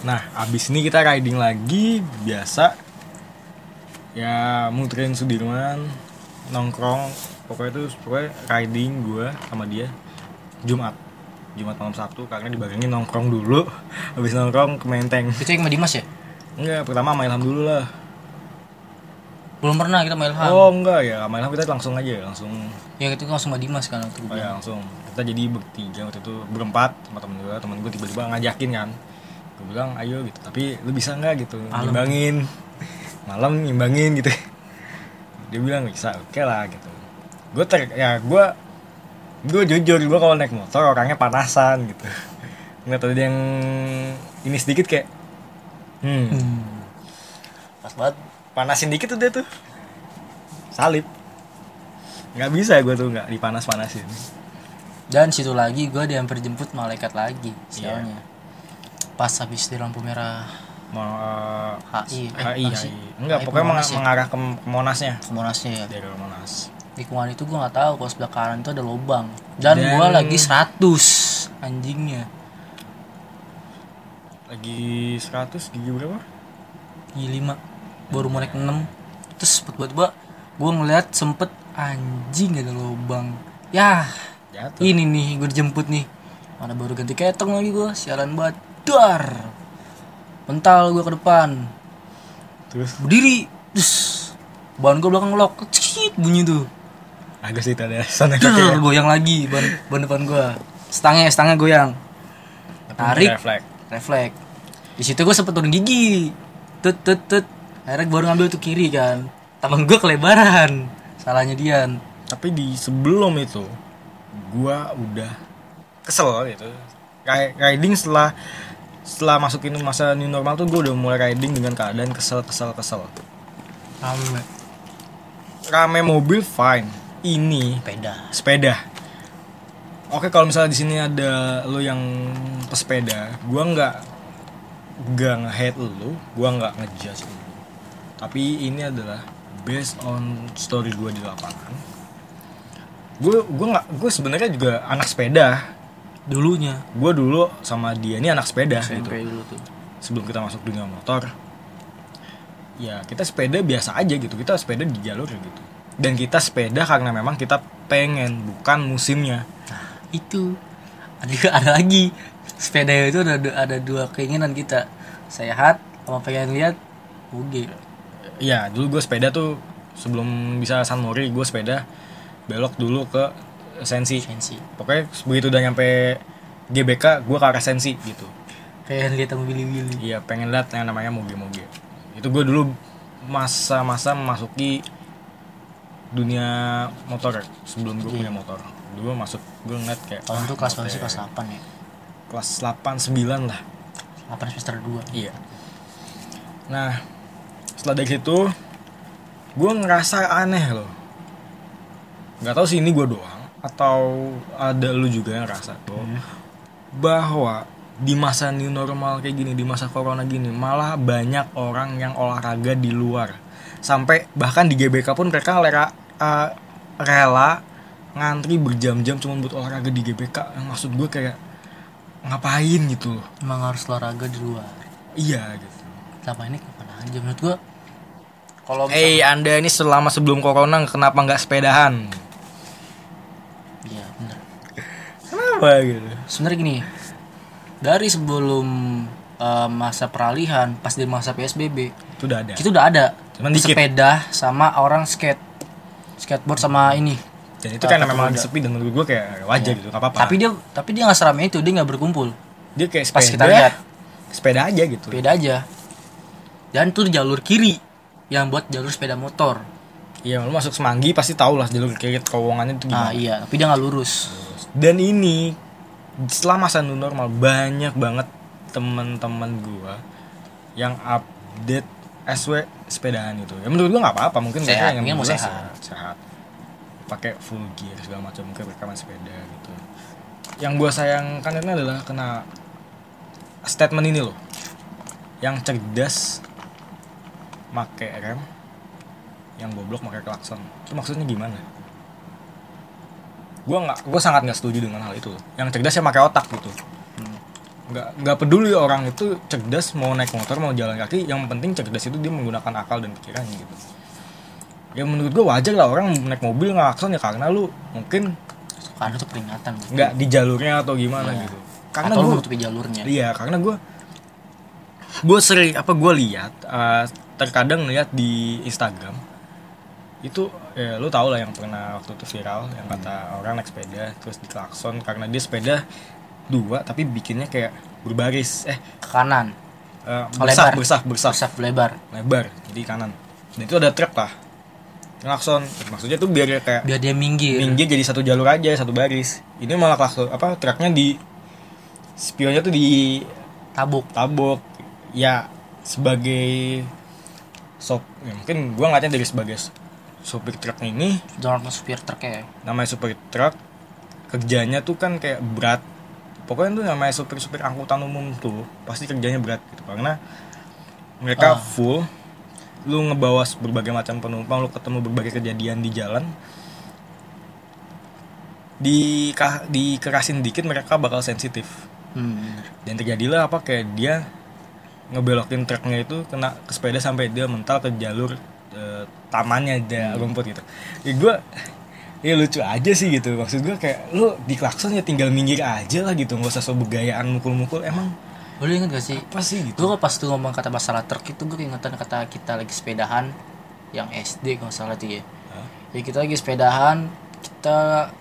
Nah, abis ini kita riding lagi biasa. Ya muterin Sudirman, nongkrong. Pokoknya itu pokoknya riding gua sama dia Jumat. Jumat malam Sabtu karena dibarengin nongkrong dulu. Habis nongkrong ke Menteng. Itu yang sama Dimas ya? Enggak, pertama sama Ilham dulu lah. Belum pernah kita sama Ilham. Oh, enggak ya. Sama Ilham kita langsung aja, langsung Yang itu langsung sama Dimas kan waktu Oh gue. ya langsung kita jadi bertiga waktu itu berempat sama temen gue temen gue tiba-tiba ngajakin kan gue bilang ayo gitu. Tapi lu bisa nggak gitu Malam. nyimbangin? Malam nyimbangin gitu. Dia bilang bisa oke lah gitu. Gue ter ya gue gue jujur gue kalau naik motor orangnya panasan gitu. Nggak tahu yang ini sedikit kayak hmm. Hmm. pas banget. Panasin dikit tuh dia tuh. Salib. Nggak bisa gue tuh nggak dipanas panasin Dan situ lagi gue dihampir jemput malaikat lagi Iya. sialnya. Pas habis di lampu merah mau eh, HI, eh, HI? HI. enggak HI pokoknya meng- Monas ya? mengarah ke ke Monasnya ke Monasnya ya. dari Monas Lingkungan itu gue nggak tahu kalau sebelah kanan itu ada lubang. Dan, Dan- gue lagi 100 anjingnya. lagi 100 gigi berapa Gigi 5 baru mau naik 6 terus tiba-tiba gue ngeliat sempet anjing ada lubang ya jatuh ini nih gue dijemput nih mana baru ganti ketong lagi gue sialan banget dar. Mental gue ke depan. Terus? Berdiri. Terus ban gue belakang lock cit bunyi tuh. Agak sih ada sana dar ya. goyang lagi ban ban depan gue stangnya stangnya goyang. Tarik. refleks. Refleks. Di situ gue sempet turun gigi. Tut tut tut. Akhirnya baru ngambil tuh kiri kan. Tangan gue kelebaran. Salahnya Dian. Tapi di sebelum itu gua udah kesel gitu. Riding setelah setelah masukin masa new normal tuh gue udah mulai riding dengan keadaan kesel kesel kesel rame rame mobil fine ini sepeda sepeda. Oke kalau misalnya di sini ada lo yang pesepeda, gua nggak nggak nge-hate lo, gua nggak ngejudge lo. Tapi ini adalah based on story gua di lapangan. Gue gua nggak gue sebenarnya juga anak sepeda. Dulunya Gue dulu sama dia ini anak sepeda gitu. SMP dulu tuh Sebelum kita masuk dunia motor, ya kita sepeda biasa aja gitu. Kita sepeda di jalur gitu. Dan kita sepeda karena memang kita pengen, bukan musimnya. itu ada ada lagi sepeda itu ada ada dua keinginan kita sehat sama pengen lihat oke Iya, dulu gue sepeda tuh sebelum bisa San Mori, gue sepeda belok dulu ke Sensi. sensi Pokoknya begitu udah nyampe GBK, gue ke arah Sensi gitu. pengen lihat sama Billy Billy Iya, pengen lihat yang namanya moge-moge. Itu gue dulu masa-masa memasuki dunia motor sebelum gue punya motor. Dulu masuk gue ngeliat kayak tahun ah, itu kelas berapa sih kelas 8 ya kelas 8 9 lah. 8 semester 2 Iya. Nah, setelah dari situ, gue ngerasa aneh loh. Gak tahu sih ini gue doang atau ada lu juga yang ngerasa tuh bahwa di masa new normal kayak gini, di masa corona gini, malah banyak orang yang olahraga di luar. Sampai bahkan di GBK pun mereka lera, eh, rela ngantri berjam-jam cuma buat olahraga di GBK. Yang maksud gue kayak ngapain gitu loh. emang harus olahraga di luar Iya gitu. sama ini kapan aja menurut gua kalau Eh anda ini selama sebelum corona kenapa nggak sepedahan? iya bener Kenapa gitu? sebenarnya gini dari sebelum eh, masa peralihan pas di masa PSBB Itu udah ada. itu udah ada Cuman dikit. sepeda sama orang skate skateboard sama ini Dan itu kan memang sepi dan menurut gue kayak wajar gitu, nggak apa-apa. tapi dia tapi dia nggak seramai itu dia nggak berkumpul dia kayak pas sepeda, kita lihat sepeda aja gitu. sepeda aja dan di jalur kiri yang buat jalur sepeda motor Iya, lu masuk Semanggi pasti tau lah jalur kiri terowongannya itu gimana. iya tapi dia nggak lurus Dan ini setelah masa new normal banyak banget teman-teman gua yang update SW sepedahan itu. Ya menurut gua nggak apa-apa, mungkin mereka Sehat, yang mungkin mau bilang sehat. sehat. Pakai full gear segala macam mungkin mereka main sepeda gitu. Yang gua sayangkan ini adalah kena statement ini loh. Yang cerdas make rem, yang goblok pakai klakson. Itu maksudnya gimana? Gua nggak, gua sangat nggak setuju dengan hal itu. Yang cerdas ya pakai otak gitu. nggak nggak peduli orang itu cerdas mau naik motor mau jalan kaki yang penting cerdas itu dia menggunakan akal dan pikirannya gitu ya menurut gue wajar lah orang naik mobil ngelakson ya karena lu mungkin karena itu peringatan bro. nggak di jalurnya atau gimana Iya. gitu karena atau lu gue jalurnya iya karena gue gue sering apa gue lihat eh, terkadang lihat di Instagram itu ya lu tau lah yang pernah waktu itu viral yang kata orang naik sepeda terus diklakson karena dia sepeda dua tapi bikinnya kayak berbaris. Eh ke kanan. eh, Oh, bersah lebar. bersah bersah. Bersaf lebar. Lebar jadi kanan. Dan itu ada truk lah klakson. Maksudnya tuh biar dia kayak biar dia minggir. minggir jadi satu jalur aja satu baris. Ini malah klakson apa truknya di spionnya tuh di tabuk. Tabok ya sebagai sop ya mungkin gua ngeliatnya dari sebagai s- sopir truk ini jangan supir truk ya? namanya supir truk kerjanya tuh kan kayak berat. Pokoknya tuh namanya supir-supir angkutan umum tuh pasti kerjanya berat gitu. Karena mereka Ah. full lu ngebawa berbagai macam penumpang lu ketemu berbagai kejadian di jalan di dikerasin dikit mereka bakal sensitif. Hmm, dan terjadilah apa kayak dia ngebelokin truknya itu kena ke sepeda sampai dia mental ke jalur eh, tamannya ada rumput gitu. Ya gue ya lucu aja sih gitu. Maksud gue kayak lu di klakson ya tinggal minggir aja lah gitu. Nggak usah so begayaan mukul-mukul. Emang lu inget gak sih? apa sih gitu? Gue pas tuh ngomong kata masalah truk itu gue keingetan kata kita lagi sepedahan yang SD kalau salah tuh ya. Hah? ya kita lagi sepedahan kita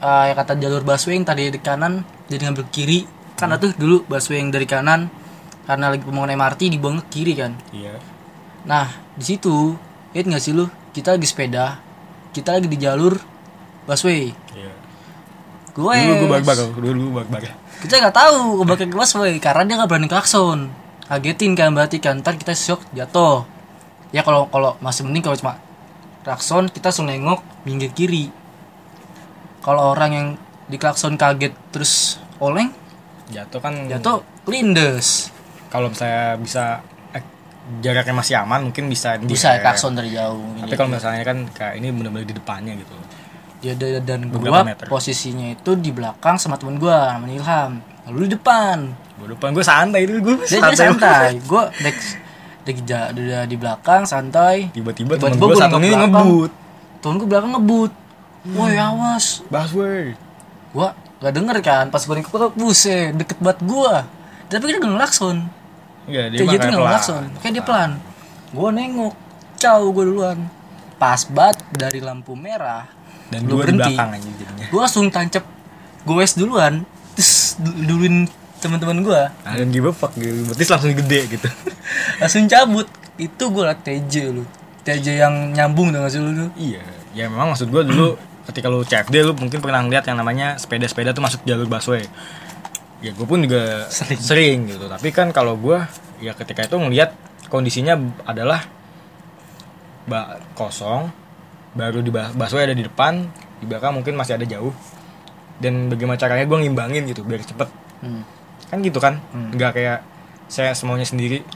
eh, ya kata jalur busway yang tadi di kanan jadi ngambil kiri. Kan tuh dulu busway yang dari kanan karena lagi pembangunan MRT dibuang ke kiri kan. Iya. Nah di situ lihat nggak sih lu? Kita lagi sepeda kita lagi di jalur busway. Iya. Gue dulu gue bak-bak dulu gue bak-bak. Kita nggak tahu bakal ke busway karena dia nggak berani klakson. Kagetin kan berarti kan ntar kita shock jatuh. Ya kalau kalau masih mending kalau cuma klakson kita langsung nengok minggir kiri. Kalau orang yang diklakson kaget terus oleng jatuh kan jatuh lindes. Kalau misalnya bisa jaraknya masih aman mungkin bisa bisa direm. klakson dari jauh tapi kalau misalnya kan kayak ini benar-benar di depannya gitu. Ya da- dan gua meter. posisinya itu di belakang sama temen gua namanya Ilham. Lalu di depan. Gue depan gue santai itu gue dia dia santai. gua dek ja- udah di belakang santai. Tiba-tiba temen gue gua satu ini ngebut. Temen gua belakang ngebut. Woi awas. Busway gua gak denger kan pas gua nengok buset deket banget gua. Tapi dia gak ngelakson Enggak, dia kayak gitu kayak gak pelan. ngelakson kayak dia pelan. Gua nengok caw gua duluan. Pas banget dari lampu merah dan lu gue berhenti. gua langsung tancap goes duluan terus du- duluin teman-teman gua. Nah, dan give a fuck gitu. Betis langsung gede gitu. Langsung cabut. Itu gua liat TJ lu. TJ yang nyambung dengan sih lu lu? iya. Ya memang maksud gue dulu ketika lu CFD lu mungkin pernah ngeliat yang namanya sepeda-sepeda tuh masuk jalur busway ya gue pun juga Sering. sering, gitu tapi kan kalau gue ya ketika itu ngeliat kondisinya adalah ba kosong baru di busway ada di depan di belakang mungkin masih ada jauh dan bagaimana caranya gue ngimbangin gitu biar cepet Hmm. kan gitu kan Hmm. nggak kayak saya semuanya sendiri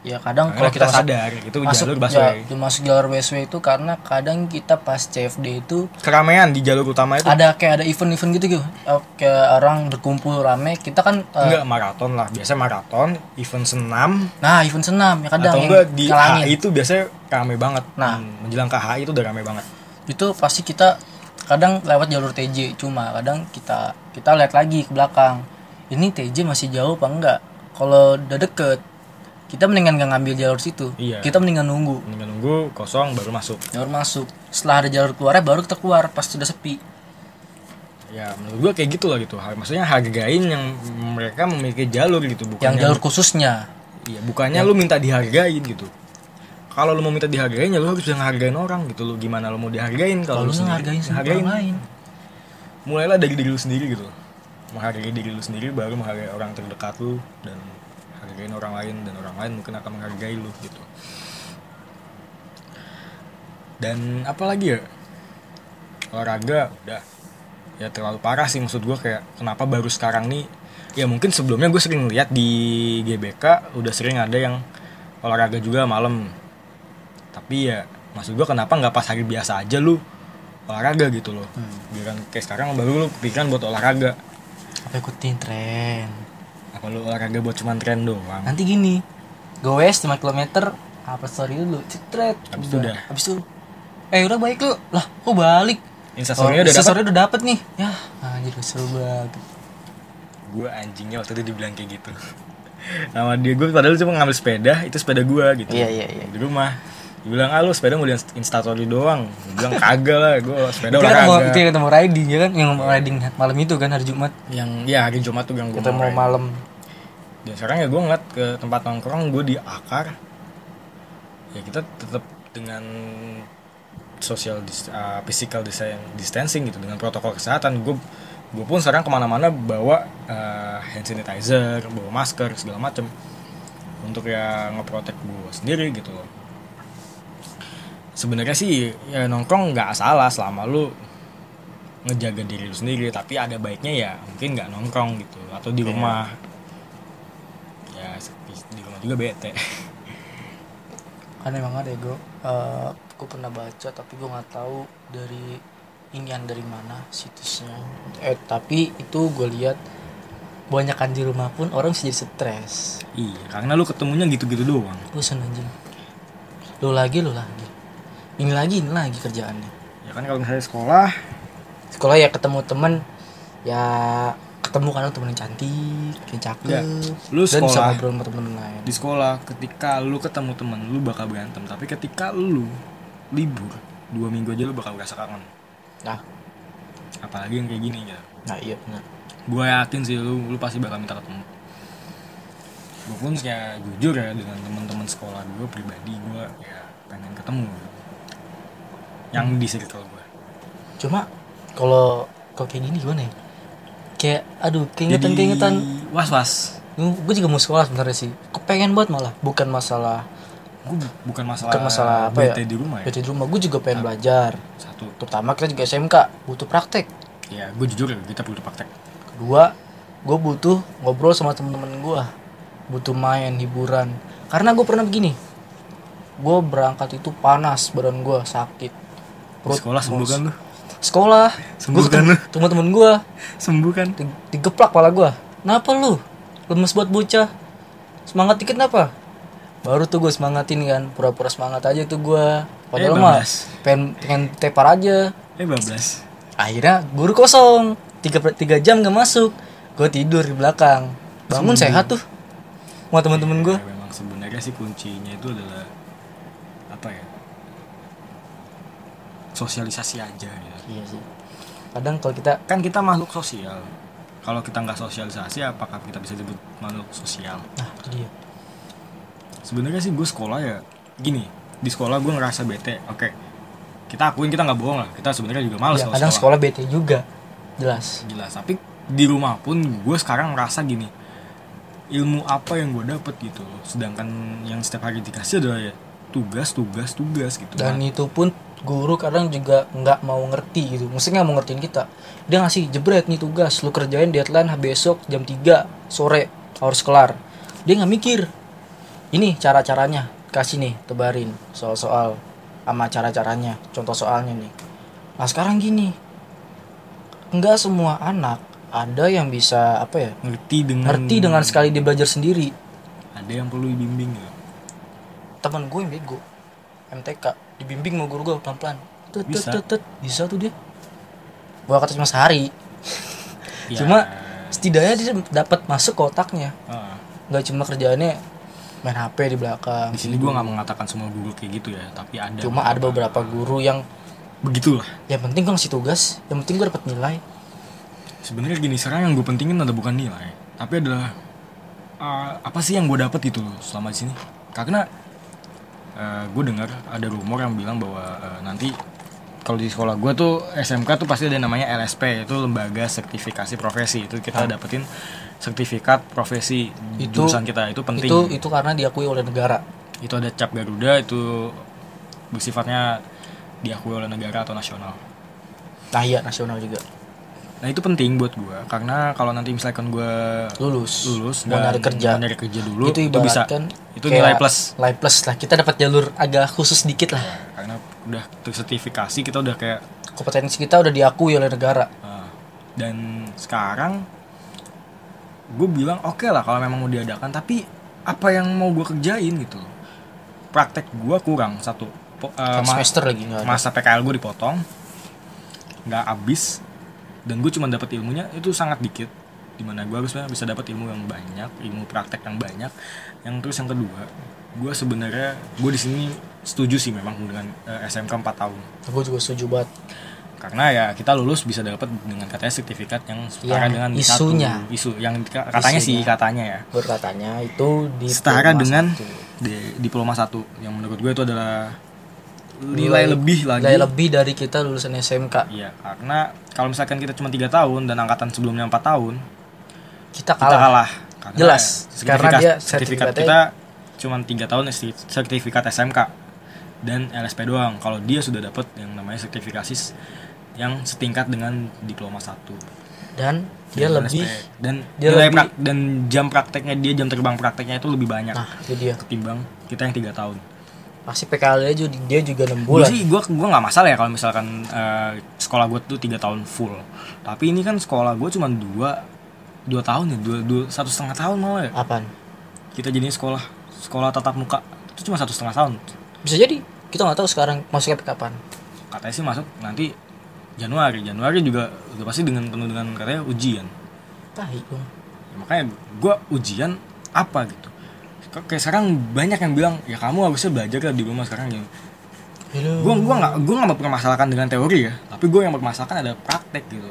ya kadang karena kalau kita kita sa- sadar itu masuk jalur busway. ya, masuk jalur busway itu karena kadang kita pas CFD itu keramaian di jalur utama itu. Ada kayak ada event-event gitu gitu. Eh, kayak orang berkumpul rame kita kan eh, enggak maraton lah. Biasanya maraton event senam. Nah event senam ya kadang atau enggak di ngalangin. HI itu biasanya rame banget. Nah. Hmm, menjelang ke HI itu udah rame banget. Itu pasti kita kadang lewat jalur TJ cuma kadang kita kita lihat lagi ke belakang. Ini TJ masih jauh apa enggak? Kalau udah deket kita mendingan nggak ngambil jalur situ. Iya. kita mendingan nunggu. Mendingan nunggu kosong baru masuk. Jalur masuk. Setelah ada jalur keluarnya baru kita keluar pas sudah sepi. Ya menurut gua kayak gitu lah gitu. Maksudnya hargain yang mereka memiliki jalur gitu bukannya yang jalur khususnya. Iya bukannya lu minta dihargain gitu. Kalau lu mau minta dihargain ya lu harus bisa ngehargain orang gitu. Lu gimana lu mau dihargain kalau lu ngehargain Hargain. lain mulailah dari diri lu sendiri gitu. Menghargai diri lu sendiri baru menghargai orang terdekat lu dan hargain orang lain dan orang lain mungkin akan menghargai lu gitu. Dan apa lagi ya? Olahraga udah. Ya terlalu parah sih maksud gue kayak kenapa baru sekarang nih? Ya mungkin sebelumnya gue sering lihat di GBK udah sering ada yang olahraga juga malam. Tapi ya maksud gue kenapa nggak pas hari biasa aja lu olahraga gitu loh. Biar kan kayak sekarang baru lu kepikiran buat olahraga. Apa ikutin tren lu olahraga buat cuman tren doang. Nanti gini goes 5 km apa story dulu cetret. Habis itu udah. habis itu eh udah baik lu. Lah kok balik. Instastorynya udah Instastory udah dapet nih. Ya anjir seru banget. Gue anjingnya waktu itu dibilang kayak gitu. Sama dia gue padahal cuma ngambil sepeda itu sepeda gue gitu. Iya, iya, iya. di rumah. Dia bilang ah lu sepeda mau di instastory doang. Gue bilang kagak lah gue sepeda kan mau itu yang ketemu riding ya kan? Yang riding malam itu kan hari Jumat. Yang ya hari Jumat tuh yang gue kita mau malam dan sekarang ya gue ngeliat ke tempat nongkrong gue di akar. Ya kita tetap dengan social dis, uh, physical dis- distancing gitu dengan protokol kesehatan. Gue gue pun sekarang ke mana-mana bawa uh, hand sanitizer bawa masker segala macem untuk ya ngeprotek gue sendiri gitu loh. Sebenarnya sih ya nongkrong nggak salah selama lu ngejaga diri lu sendiri tapi ada baiknya ya mungkin nggak nongkrong gitu atau di Iya. rumah ya di rumah juga bete. Kan emang ada gue uh, gue pernah baca tapi gue nggak tahu dari inian dari mana situsnya. Eh tapi itu gue lihat banyakan di rumah pun orang bisa jadi stres. Iya karena lu ketemunya gitu-gitu doang. Bosan anjing. Lu lagi lu lagi. Ini lagi ini lagi kerjaannya. Ya kan kalau misalnya sekolah. Sekolah ya ketemu temen ya ketemu kadang temen yang cantik yang cakep. Ya, lu dan bisa sekolah. ngobrol sama temen lain. Di sekolah ketika lu ketemu temen lu bakal berantem. Tapi ketika lu libur dua minggu aja lu bakal merasa kangen. Nah. Apalagi yang kayak gini ya. Nah iya benar. Gue yakin sih lu lu pasti bakal minta ketemu. Gue pun ya jujur ya dengan teman-teman sekolah gue pribadi gue ya pengen ketemu. Yang di circle gue cuma kalau kalau kayak gini gimana ya kayak aduh keingetan keingetan. was was gue juga mau sekolah sebenarnya sih. Kepengen banget malah. Bukan masalah gue bukan masalah bukan masalah apa ya? di rumah ya. Bete di rumah. Gue juga pengen belajar. Satu. Terutama kita juga SMK butuh praktek. Ya gue jujur ya kita perlu praktek. Kedua gue butuh ngobrol sama temen-temen gue butuh main hiburan. Karena gue pernah begini. Gue berangkat itu panas badan gue sakit. Di sekolah sembuh kan lu sekolah. Sembuh gue kan temen gue sembuh kan? Di- digeplak pala gue kenapa lu? Lemes buat bocah. Semangat dikit kenapa? Baru tuh gue semangatin kan. Pura-pura semangat aja tuh gue padahal Eh, mah bablas. pengen pengen tepar aja. Eh bablas. Akhirnya guru kosong. Tiga tiga jam gak masuk. Gue tidur di belakang. Bangun Sembuh. sehat tuh. Sama teman-teman gue Ya, memang sebenarnya sih kuncinya itu adalah apa ya? Sosialisasi aja gitu. Iya sih. Kadang kalau kita kan kita makhluk sosial. Kalau kita nggak sosialisasi apakah kita bisa disebut makhluk sosial? Nah itu dia. Sebenarnya sih gue sekolah ya gini di sekolah gue ngerasa bete oke. Kita akuin kita nggak bohong lah kita sebenarnya juga males ya, kadang sekolah. bete juga jelas. Jelas tapi di rumah pun gue sekarang ngerasa gini ilmu apa yang gue dapet gitu sedangkan yang setiap hari dikasih adalah ya tugas tugas tugas gitu. Dan Nah, itu pun guru kadang juga nggak mau ngerti gitu. Maksudnya nggak mau ngertiin kita. Dia ngasih jebret nih tugas lu kerjain deadline besok jam 3 sore harus kelar. Dia nggak mikir ini cara caranya kasih nih tebarin soal soal sama cara caranya contoh soalnya nih. Nah sekarang gini. Nggak semua anak ada yang bisa apa ya ngerti dengan ngerti dengan sekali dia belajar sendiri. Ada yang perlu dibimbing ya teman gue yang bego MTK dibimbing sama guru gue pelan pelan tut, tut, Bisa. tut, tut. bisa tuh dia. Gue kata cuma sehari. Ya, cuma setidaknya dia dapat masuk ke otaknya. Nggak cuma kerjaannya main HP di belakang. Di sini gue nggak mengatakan semua guru kayak gitu ya tapi ada cuma ada beberapa guru yang begitulah. yang penting gue ngasih tugas yang penting gue dapat nilai. Sebenarnya gini sekarang yang gue pentingin ada bukan nilai tapi adalah uh, apa sih yang gue dapet gitu loh selama di sini? Karena gue dengar ada rumor yang bilang bahwa uh, nanti kalau di sekolah gue tuh SMK tuh pasti ada namanya LSP itu lembaga sertifikasi profesi. Itu kita dapetin sertifikat profesi Itu- jurusan kita. Itu penting. itu itu karena diakui oleh negara. Itu ada cap Garuda itu bersifatnya diakui oleh negara atau nasional. Nah iya nasional juga nah itu penting buat gue karena kalau nanti misalkan gue lulus. lulus mau nyari kerja. mau nyari kerja dulu itu itu, bisa. ibaratkan itu nilai plus. nilai plus lah. Kita dapat jalur agak khusus dikit lah. Karena udah tersertifikasi kita udah kayak kompetensi kita udah diakui oleh negara. Uh, dan sekarang gue bilang oke lah kalau memang mau diadakan tapi apa yang mau gue kerjain? Gitu praktek gue kurang. Satu ma- semester lagi ada. masa PKL gue dipotong nggak habis dan gue cuma dapat ilmunya itu sangat dikit. Di mana gue harusnya bisa dapat ilmu yang banyak ilmu praktek yang banyak. Yang terus yang kedua gue sebenarnya gue di sini setuju sih memang dengan eh, SMK 4 tahun. Gue juga setuju banget. Karena ya kita lulus bisa dapat dengan katanya sertifikat yang setara Yang dengan isunya. satu. isu yang ka- katanya sih Isunya. katanya ya. Berkatanya itu di setara dengan di, diploma satu. Yang menurut gue itu adalah nilai lebih lagi nilai lebih dari kita lulusan SMK Iya, karena kalau misalkan kita cuma tiga tahun dan angkatan sebelumnya empat tahun, kita kita kalah, kalah. Karena Jelas, sertifikat- karena dia sertifikat kita cuma tiga tahun esti- sertifikat SMK dan LSP doang. Kalau dia sudah dapat yang namanya sertifikasi yang setingkat dengan diploma satu. dan dia Dan lebih LSP. dan dia nilai lebih- prak- dan jam prakteknya dia jam terbang prakteknya itu lebih banyak nah itu dia ketimbang kita yang tiga tahun. Pasti PKL dia juga dia juga enam Gue bulan sih gue gue nggak masalah ya kalau misalkan eh, sekolah gue tuh tiga tahun full. Tapi ini kan sekolah gue cuma dua dua tahun ya dua, dua satu setengah tahun malah ya. apaan Kita jadi sekolah sekolah tatap muka itu cuma satu setengah tahun. bisa jadi kita nggak tahu sekarang masuknya kapan Katanya sih masuk nanti Januari. Januari juga udah pasti dengan penuh dengan katanya ujian. tahi dong Ya, makanya gue ujian apa gitu. Kayak sekarang banyak yang bilang ya kamu harusnya belajar lah di rumah sekarang ya. Gue gua nggak gue nggak mempermasalahkan dengan teori ya. Tapi gue yang mempermasalahkan ada praktek gitu.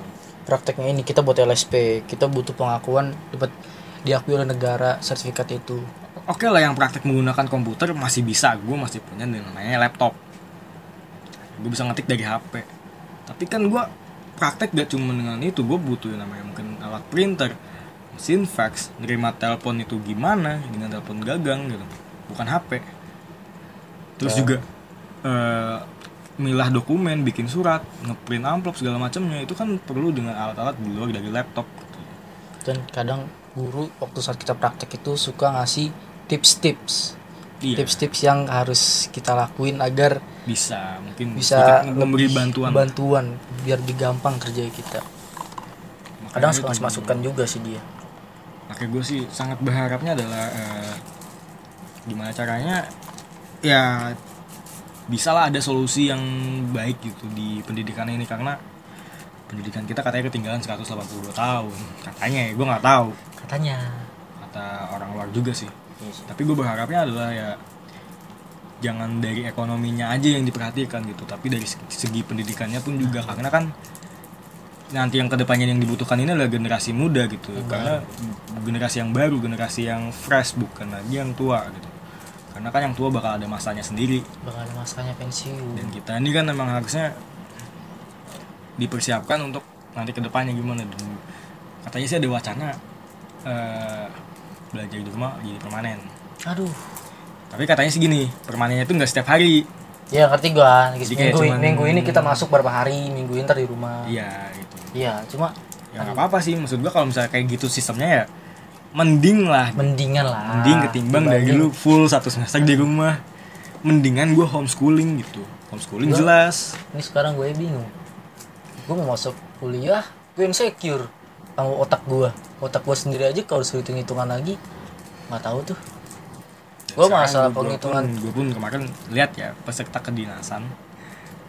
prakteknya ini kita buat LSP kita butuh pengakuan dapat diakui oleh negara sertifikat itu Oke lah yang praktek menggunakan komputer masih bisa, gue masih punya yang namanya laptop. Gue bisa ngetik dari HP. Tapi kan gue praktek gak cuma dengan itu, gue butuh yang namanya mungkin alat printer, mesin fax, nerima telepon itu gimana dengan telepon gagang gitu, bukan HP. Terus Ya. juga eh, milah dokumen, bikin surat, ngeprint amplop segala macamnya itu kan perlu dengan alat-alat di luar dari laptop. gitu. dan kadang guru waktu saat kita praktek itu suka ngasih tips-tips Iya, tips-tips yang harus kita lakuin agar bisa mungkin bisa memberi bantuan. bantuan biar lebih gampang kerja kita Makanya kadang suka masukan juga sih dia Makanya gue sih sangat berharapnya adalah eh, gimana caranya ya bisalah ada solusi yang baik gitu di pendidikan ini. Karena pendidikan kita katanya ketinggalan 182 tahun. Katanya ya gue nggak tahu. Katanya. Kata orang luar juga sih. Iya sih. tapi gue berharapnya adalah ya jangan dari ekonominya aja yang diperhatikan gitu. Tapi dari segi- segi pendidikannya pun juga. Karena kan nanti yang ke depannya yang dibutuhkan ini adalah generasi muda gitu. Karena generasi yang baru generasi yang fresh bukan lagi yang tua gitu. Karena kan yang tua bakal ada masanya sendiri. Bakal ada masanya pensiun. Dan kita ini kan memang harusnya dipersiapkan untuk nanti ke depannya gimana dan katanya sih ada wacana eh, belajar di rumah jadi permanen. Aduh. Tapi katanya sih gini permanennya itu nggak setiap hari. Ya ngerti gua. Jadi minggu, cuman- minggu ini kita masuk berapa hari minggu ini ntar di rumah. Iya gitu iya cuma ya nggak apa-apa sih. Maksud gua kalau misalnya kayak gitu sistemnya ya mending lah. Mendingan lah. Mending ketimbang dari lu full satu semester di rumah. Mendingan gua homeschooling gitu. Homeschooling Gua- jelas. Ini sekarang gue bingung. Gue mau masuk kuliah gue insecure sama otak gue otak gue sendiri aja kalau disuruh hitung hitungan lagi nggak tahu tuh. Gue masalah penghitungan. gue pun kemarin lihat ya peserta kedinasan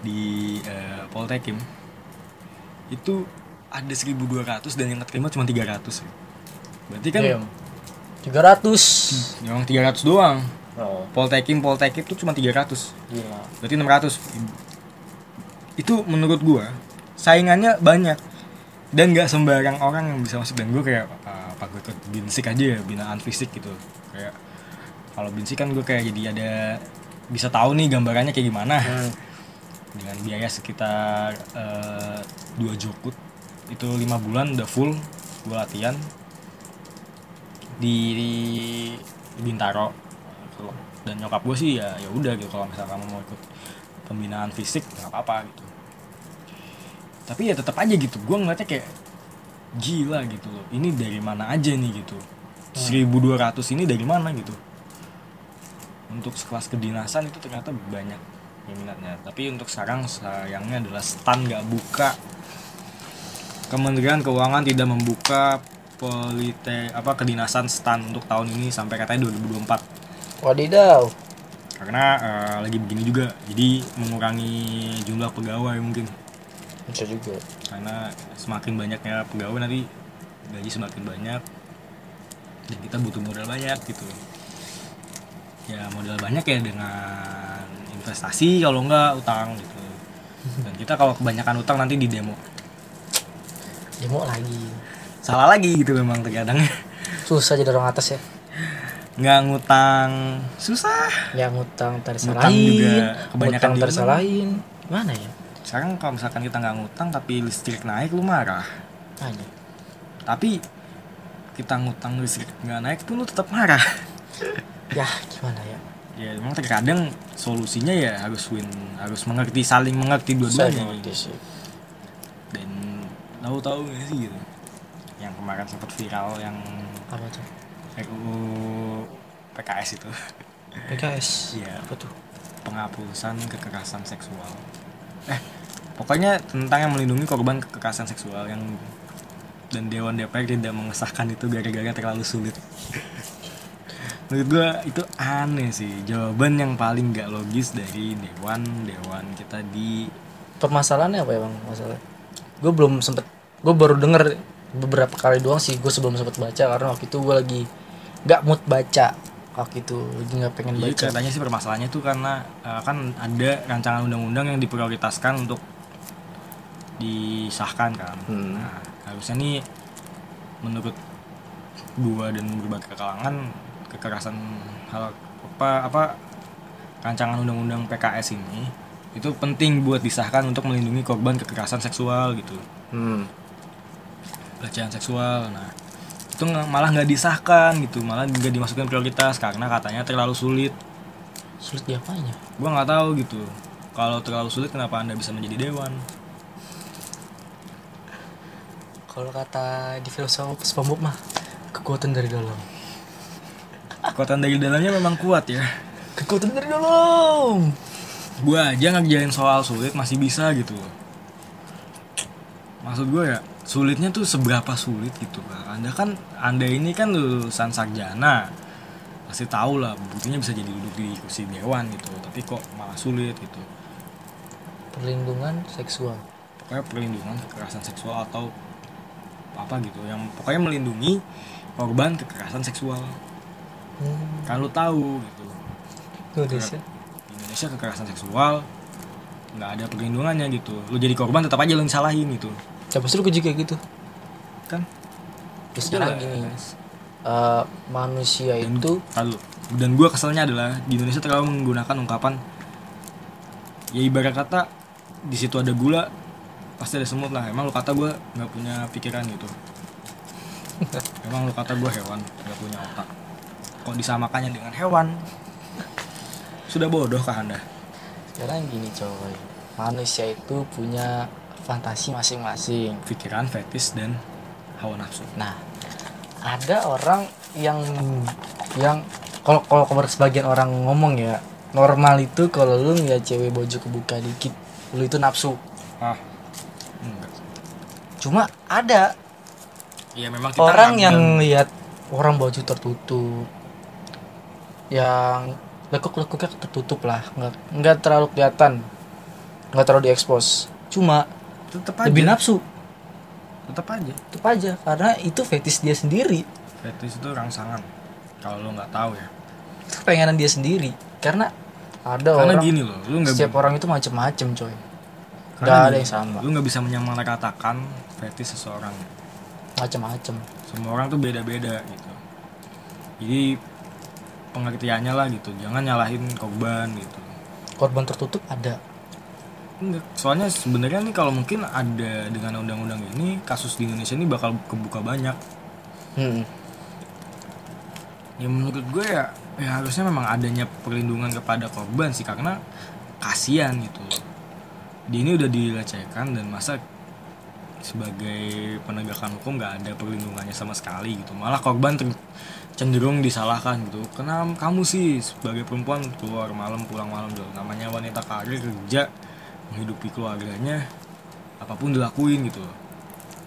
di eh, Poltekim itu ada 1200 dan yang keterima cuma 300 ya. berarti kan Damn. 300 yang 300 doang. Oh. Poltekim Poltekim itu cuma 300 gila. Berarti 600 itu menurut gua saingannya banyak. Dan nggak sembarang orang yang bisa masuk. Dan gue kayak "Ah, apa gue ikut binsik aja ya binaan fisik gitu. Kayak kalau binsik kan gue kayak jadi ada bisa tahu nih gambarannya kayak gimana. Hmm. Dengan biaya sekitar eh, dua jokut. Itu lima bulan udah full gue latihan di, di Bintaro dan nyokap gue sih ya ya udah gitu kalau misalnya kamu mau ikut pembinaan fisik nggak apa-apa gitu. Tapi ya tetap aja gitu gue ngeliatnya kayak gila gitu loh ini dari mana aja nih gitu? 1200 ini dari mana gitu? Untuk sekelas kedinasan itu ternyata banyak peminatnya tapi untuk sekarang sayangnya adalah stan nggak buka. Kementerian Keuangan tidak membuka polite apa kedinasan stan untuk tahun ini sampai katanya 2024 wadidaw. Karena eh, lagi begini juga. Jadi mengurangi jumlah pegawai mungkin. Bisa juga. Karena semakin banyaknya pegawai nanti gaji semakin banyak. Dan kita butuh modal banyak gitu. Ya modal banyak ya dengan investasi kalau enggak utang gitu. Dan kita kalau kebanyakan utang nanti di demo. Demo lagi. Salah lagi gitu memang terkadang. Susah jadi orang atas ya. Nggak ngutang. Susah. Yang ngutang tersalahin. Juga. Kebanyakan ngutang tersalahin. Mana ya? Sekarang kalau misalkan kita nggak ngutang tapi listrik naik lu marah. Mana tapi kita ngutang listrik nggak naik pun lu tetap marah. Ya gimana ya ya memang terkadang solusinya ya harus win harus mengerti saling mengerti dua-duanya. Dan tahu-tahu nggak sih gitu? Yang kemarin sempat viral yang apa tuh? RUU PKS itu. PKS Iya. apa tuh? Penghapusan kekerasan seksual. Eh pokoknya tentang yang melindungi korban kekerasan seksual yang dan Dewan DPR tidak mengesahkan itu gara-gara terlalu sulit menurut gua itu aneh sih. Jawaban yang paling gak logis dari dewan dewan kita di permasalahannya apa ya bang? Masalah. Gue belum sempet gue baru denger beberapa kali doang sih. Gue sebelum sempet baca karena waktu itu gue lagi nggak mood baca. Waktu itu lagi nggak pengen Jadi baca. katanya sih permasalahannya itu karena eh, kan ada rancangan undang-undang yang diprioritaskan untuk disahkan kan. Hmm. Nah, harusnya nih menurut gua dan berbagai kalangan kekerasan hal apa apa rancangan undang-undang PKS ini itu penting buat disahkan untuk melindungi korban kekerasan seksual gitu. Hmm. pelecehan seksual nah itu malah nggak disahkan gitu malah nggak dimasukkan prioritas karena katanya terlalu sulit. Sulit diapanya gua nggak tahu gitu. Kalau terlalu sulit kenapa anda bisa menjadi dewan? Kalau kata di filsafat SpongeBob mah kekuatan dari dalam kekuatan dari dalamnya memang kuat ya. Kekuatan dari dalam. Gua aja ngerjain soal sulit masih bisa gitu. Maksud gue ya sulitnya tuh seberapa sulit gitu kan anda kan anda ini kan lulusan sarjana. Pasti tahu lah buktinya bisa jadi duduk di kursi dewan gitu tapi kok malah sulit gitu. Perlindungan seksual. Pokoknya perlindungan kekerasan seksual atau apa gitu yang pokoknya melindungi korban kekerasan seksual hmm. kan lu tahu gitu. Indonesia di Indonesia kekerasan seksual nggak ada perlindungannya gitu. Lu jadi korban tetap aja lu disalahin gitu. Ya pasti lu juga gitu? Kan? Terus sekarang gini eh, manusia dan itu Tahu. dan gue keselnya adalah di Indonesia terlalu menggunakan ungkapan. Ya ibarat kata di situ ada gula pasti ada semut lah. Emang lu kata gue nggak punya pikiran gitu. Emang lu kata gue hewan nggak punya otak kok disamakannya dengan hewan? Sudah bodoh kah anda? Sekarang gini coy. Manusia itu punya fantasi masing-masing. Pikiran fetis dan hawa nafsu. Nah ada orang yang yang kalau kalau sebagian orang ngomong ya normal itu kalau lu ngeliat cewek baju kebuka dikit lu itu nafsu. Ah enggak. Cuma ada Iya memang kita orang ngambil- yang lihat orang baju tertutup yang lekuk-lekuknya tertutup lah. Nggak nggak terlalu kelihatan. Nggak terlalu diekspos cuma tetep aja. lebih nafsu. Tetep aja. Tetap aja karena itu fetis dia sendiri. Fetis itu rangsangan. Kalau lo nggak tahu ya. Itu pengenan dia sendiri. Karena ada karena orang gini loh lu nggak setiap orang itu macem-macem coy. Karena nggak ada yang sama. lu nggak bisa menyamaratakan fetis seseorang. Macem-macem. Semua orang tuh beda-beda gitu. Jadi pengertiannya lah gitu. Jangan nyalahin korban gitu. Korban tertutup ada? Enggak, soalnya sebenarnya nih kalau mungkin ada dengan undang-undang ini kasus di Indonesia ini bakal kebuka banyak. Hmm. ya menurut gue ya ya harusnya memang adanya perlindungan kepada korban sih karena kasihan gitu. Dia ini udah dilecehkan dan masa sebagai penegakan hukum nggak ada perlindungannya sama sekali gitu. Malah korban ter- cenderung disalahkan gitu. Kenapa kamu sih sebagai perempuan keluar malam pulang malam gitu namanya wanita karir kerja menghidupi keluarganya apa pun dilakuin gitu.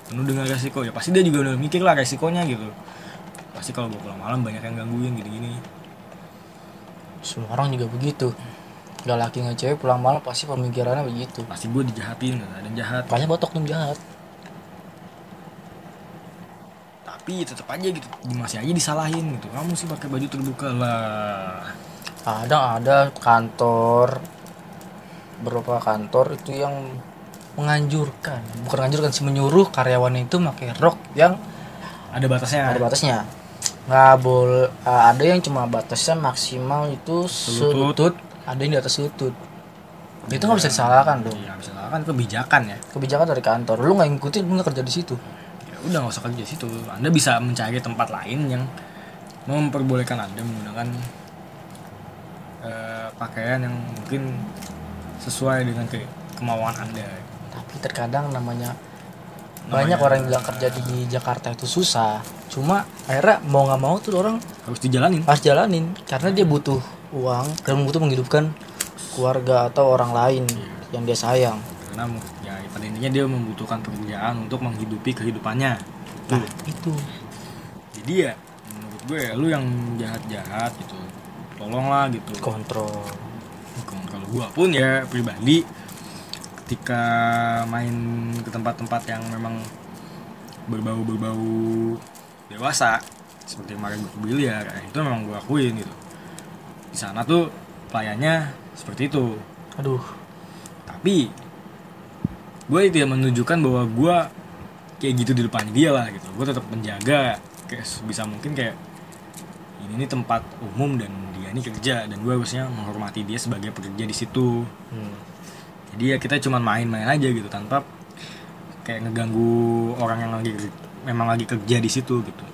Penuh dengan resiko. Ya pasti dia juga udah mikir lah resikonya gitu. Pasti kalau gue pulang malam banyak yang gangguin gini-gini. Semua orang juga begitu. Gak laki nggak cewek pulang malam pasti pemikirannya begitu. Pasti gue dijahatin ada yang jahat. Banyak botok tuh jahat tapi tetap aja gitu. Masih aja disalahin gitu. Kamu sih pakai baju terbuka lah. Ada ada kantor. Beberapa kantor itu yang menganjurkan. Bukan menganjurkan sih menyuruh karyawan itu pakai rok yang ada batasnya. Ada batasnya. Nggak boleh ada yang cuma batasnya maksimal itu Selutut. selutut. Ada yang di atas lutut itu nggak bisa disalahkan loh Iya, misalnya kan kebijakan ya. kebijakan dari kantor. Lu nggak ngikutin lu nggak kerja di situ udah nggak usah kerja di situ. Anda bisa mencari tempat lain yang memperbolehkan Anda menggunakan eh, pakaian yang mungkin sesuai dengan ke kemauan Anda. tapi terkadang namanya Namanya- banyak orang yang bilang kerja di Jakarta itu susah cuma akhirnya mau nggak mau tuh orang Harus dijalanin. harus jalanin karena dia butuh uang dan butuh menghidupkan keluarga atau orang lain yang dia sayang Karena pada intinya dia membutuhkan pekerjaan untuk menghidupi kehidupannya. Nah itu. Jadi ya menurut gue ya, lu yang jahat-jahat gitu. Tolonglah gitu. kontrol. Kalau- kalau gua pun ya pribadi. Ketika main ke tempat-tempat yang memang berbau-berbau dewasa seperti kemarin gue biliar ya itu memang gua akuin gitu. Di sana tuh pelayannya seperti itu. Aduh. Tapi gue tidak menunjukkan bahwa gua kayak gitu di depan dia lah gitu. Gue tetap menjaga kayak bisa mungkin kayak ini nih tempat umum dan dia ini kerja. Dan gue harusnya menghormati dia sebagai pekerja di situ. Hmm. jadi ya kita cuma main-main aja gitu tanpa kayak ngeganggu orang yang lagi memang lagi kerja di situ gitu.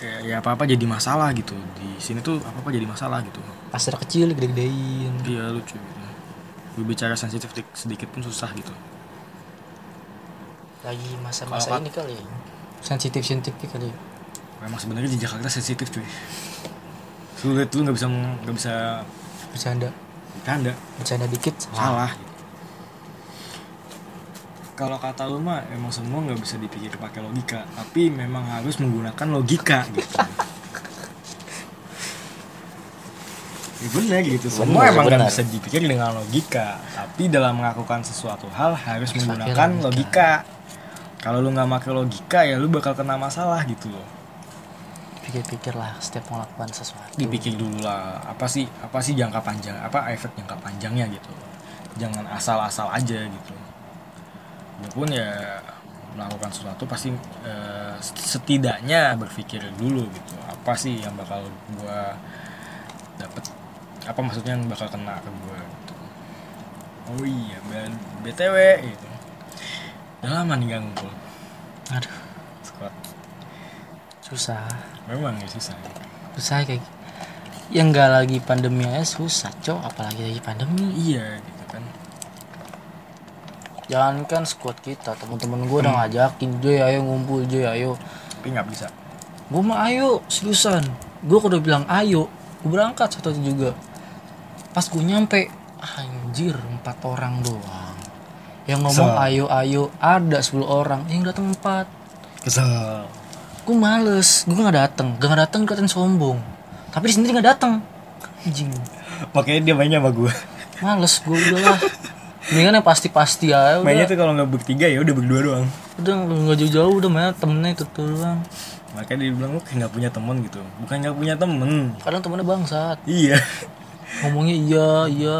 Kayak ya apa apa jadi masalah gitu. Di sini tuh apa apa jadi masalah gitu. Pasar kecil gede-gedein. Iya lucu. gitu berbicara sensitif dik- sedikit pun susah gitu. Lagi masa-masa ini kali ya. sensitif sensitif kali ya. memang sebenarnya di Jakarta sensitif cuy. Sulit tuh nggak bisa nggak bisa bercanda. Bercanda. Bercanda dikit. Salah. Kalau kata lu mah emang semua nggak bisa dipikir pakai logika tapi memang harus menggunakan logika gitu ya benar gitu. Semua Benar, emang nggak bisa dipikir dengan logika. Tapi dalam melakukan sesuatu hal harus menggunakan logika. logika, kalau lu nggak pakai logika ya lu bakal kena masalah gitu loh. Pikir-pikir lah setiap melakukan sesuatu. Dipikir dulu lah apa sih apa sih jangka panjang apa efek jangka panjangnya gitu jangan asal-asal aja gitu. Gue pun ya melakukan sesuatu pasti eh, setidaknya berpikir dulu gitu. Apa sih yang bakal gue dapet apa maksudnya yang bakal kena ke gue gitu? Oh iya btw gitu. Udah lama nih gak ngumpul. Aduh. Squad. Susah. Memang ya susah susah kayak yang nggak lagi pandemi aja susah cok. Apalagi lagi pandemi. Iya gitu kan. Jangankan squad kita teman-teman gue udah ngajakin. Joy ayo ngumpul Joy ayo. Tapi nggak bisa. Gue mah ayo seriusan. Gue udah bilang ayo gue berangkat satu juga pas gue nyampe anjir empat orang doang. Yang ngomong Kesel. ayo ayo ada 10 orang yang datang empat. Kesel. Gue males gue nggak datang gak nggak datang kelihatan sombong. Tapi di sendiri nggak datang anjing. Makanya dia mainnya sama gue males gue udah lah mendingan yang pasti-pasti aja udah. Mainnya tuh kalau nggak bertiga ya udah berdua doang. Udah nggak jauh-jauh udah main temennya itu tuh doang. Makanya dia bilang lu kayak nggak punya temen gitu. Bukan nggak punya temen. Kadang temennya bangsat. Iya ngomongnya iya iya.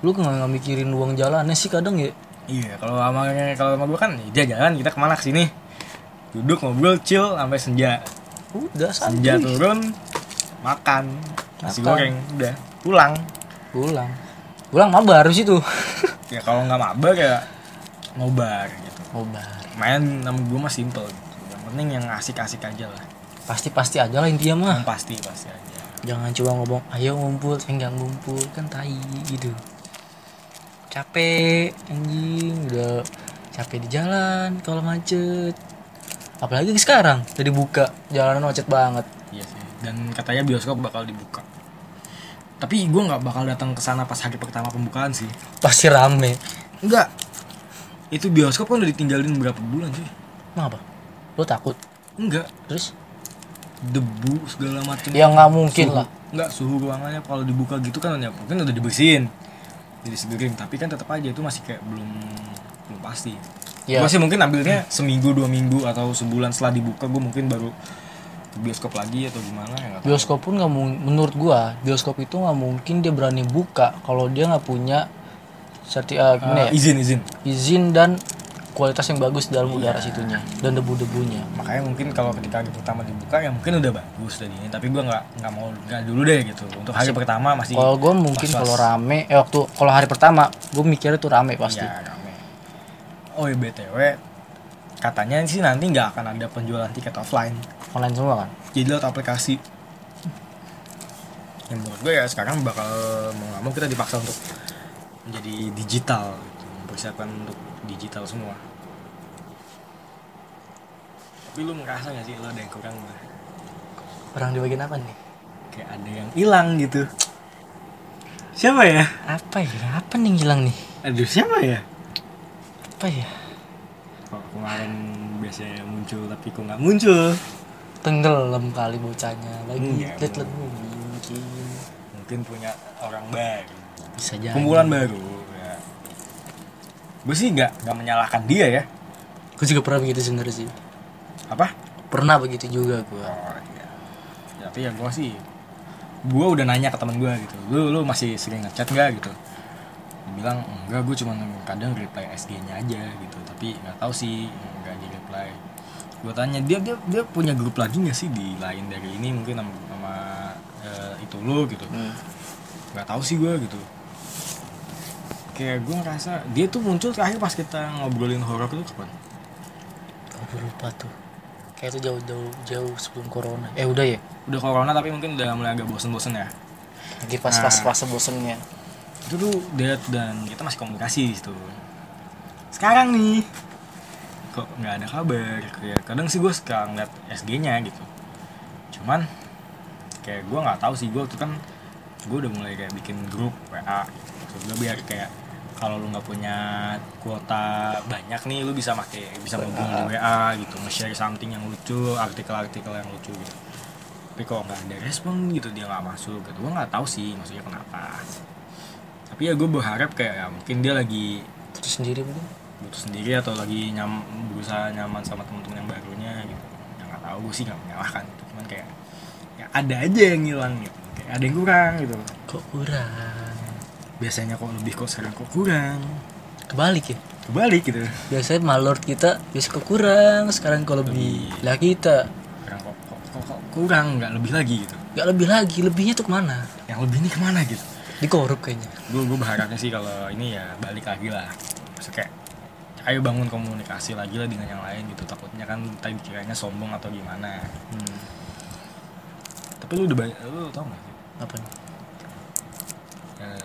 Lu nggak nggak mikirin uang jalannya sih kadang ya? Iya kalau sama kalau sama gue kan dia jalan kita ke mana ke sini. Duduk ngobrol chill sampai senja. Udah senja santai turun makan nasi goreng udah. Pulang. Pulang. Pulang mabar di situ ya kalau nggak mabar ya ngobar gitu. Mabar main nama gue mah simple gitu. Yang penting yang asik-asik aja lah. Pasti-pasti aja lah intinya mah. Yang pasti pasti aja jangan cuma ngomong ayo ngumpul saya nggak ngumpul kan tai gitu capek anjing udah capek di jalan kalau macet apalagi sekarang udah dibuka jalanan macet banget Iya sih. Dan katanya bioskop bakal dibuka. Tapi gue nggak bakal datang ke sana pas hari pertama pembukaan sih. pasti rame Enggak. itu bioskop kan udah ditinggalin berapa bulan sih Kenapa? Lo takut? enggak Terus? Debu segala macam Ya nggak mungkin Suhu- lah. enggak suhu ruangannya kalau dibuka gitu kan ya mungkin udah dibersihin jadi segerin tapi kan tetap aja itu masih kayak belum belum pasti Ya. Gua sih mungkin ambilnya seminggu dua minggu atau sebulan setelah dibuka gue mungkin baru ke bioskop lagi atau gimana ya nggak tahu. Bioskop pun nggak menurut gua bioskop itu nggak mungkin dia berani buka kalau dia nggak punya serti Ah, ya? izin izin izin dan kualitas yang bagus dalam udara situnya dan debu-debunya. makanya mungkin kalau ketika hari pertama dibuka ya mungkin udah bagus tadinya tapi gue nggak nggak mau nggak dulu deh gitu untuk hari pertama masih Kalau gua mungkin kalau rame, eh waktu kalau hari pertama gua mikirnya tuh rame pasti. ya rame oh ya btw katanya sih nanti nggak akan ada penjualan tiket offline Online semua kan? jadi lewat aplikasi yang menurut gue ya sekarang bakal mau nggak mau kita dipaksa untuk menjadi digital gitu. mempersiapkan untuk digital semua tapi lu merasa gak sih lo ada yang kurang gitu? Orang di bagian apa nih? kayak ada yang hilang gitu siapa ya Apa ya? Apa nih hilang nih? aduh siapa ya Apa ya? kok kemarin biasanya muncul tapi kok nggak muncul Tenggelam kali bocahnya lagi. Lihat bro. lagi mungkin mungkin punya orang baru bisa jadi. kumpulan baru ya. gue sih nggak nggak menyalahkan dia ya Gue juga pernah begitu sebenarnya sih. Apa? Pernah begitu juga gua. oh iya. Ya, tapi ya gue sih gue udah nanya ke temen gue gitu. Lu lu masih sering ngechat nggak gitu? Dia bilang enggak gue cuma kadang reply SG nya aja gitu. Tapi nggak tahu sih nggak di reply. Gue tanya dia dia dia punya grup lagi nggak sih di lain dari ini mungkin sama, sama, eh, itu lu gitu? Hmm. nggak tahu sih gue gitu. Kayak gue ngerasa dia tuh muncul terakhir pas kita ngobrolin horor tuh kapan? Gue lupa tuh. Kayak itu jauh-jauh jauh sebelum corona. Eh udah ya? udah corona tapi mungkin udah mulai agak bosen-bosen ya Lagi pas-pas fase bosennya. itu tuh dia dan kita masih komunikasi di situ sekarang nih kok nggak ada kabar kayak kadang sih gue suka ngeliat SG nya gitu cuman kayak gue nggak tahu sih gue tuh kan gue udah mulai kayak bikin grup WA gitu. gue biar kayak kalau lu nggak punya kuota banyak nih lu bisa pakai bisa ngobrol di WA gitu nge-share something yang lucu artikel-artikel yang lucu gitu. Tapi kok nggak ada respon gitu dia nggak masuk gitu. Gue nggak tahu sih maksudnya kenapa. Tapi ya gue berharap kayak ya, mungkin dia lagi Putus sendiri mungkin. butuh sendiri atau lagi nyam berusaha nyaman sama teman-teman yang barunya gitu. Ya nggak tahu gue sih nggak menyalahkan gitu. cuman kayak ya ada aja yang hilang gitu. Kayak ada yang kurang gitu. Kok kurang? Biasanya kok lebih kok sekarang kok kurang Kebalik ya? kebalik gitu Biasanya malord kita biasa kok kurang, sekarang kalau lebih. Lah kita sekarang kok kok, kok, kok kurang nggak lebih lagi gitu gak lebih lagi, lebihnya tuh ke mana? yang lebih ini ke mana gitu Dikorup kayaknya. gue gue berharapnya sih kalau ini ya balik lagi lah Maksudnya kayak ayo bangun komunikasi lagi lah dengan yang lain gitu takutnya kan tadi kiranya sombong atau gimana Hmm. tapi lu udah banyak lu tau gak sih Apa nih?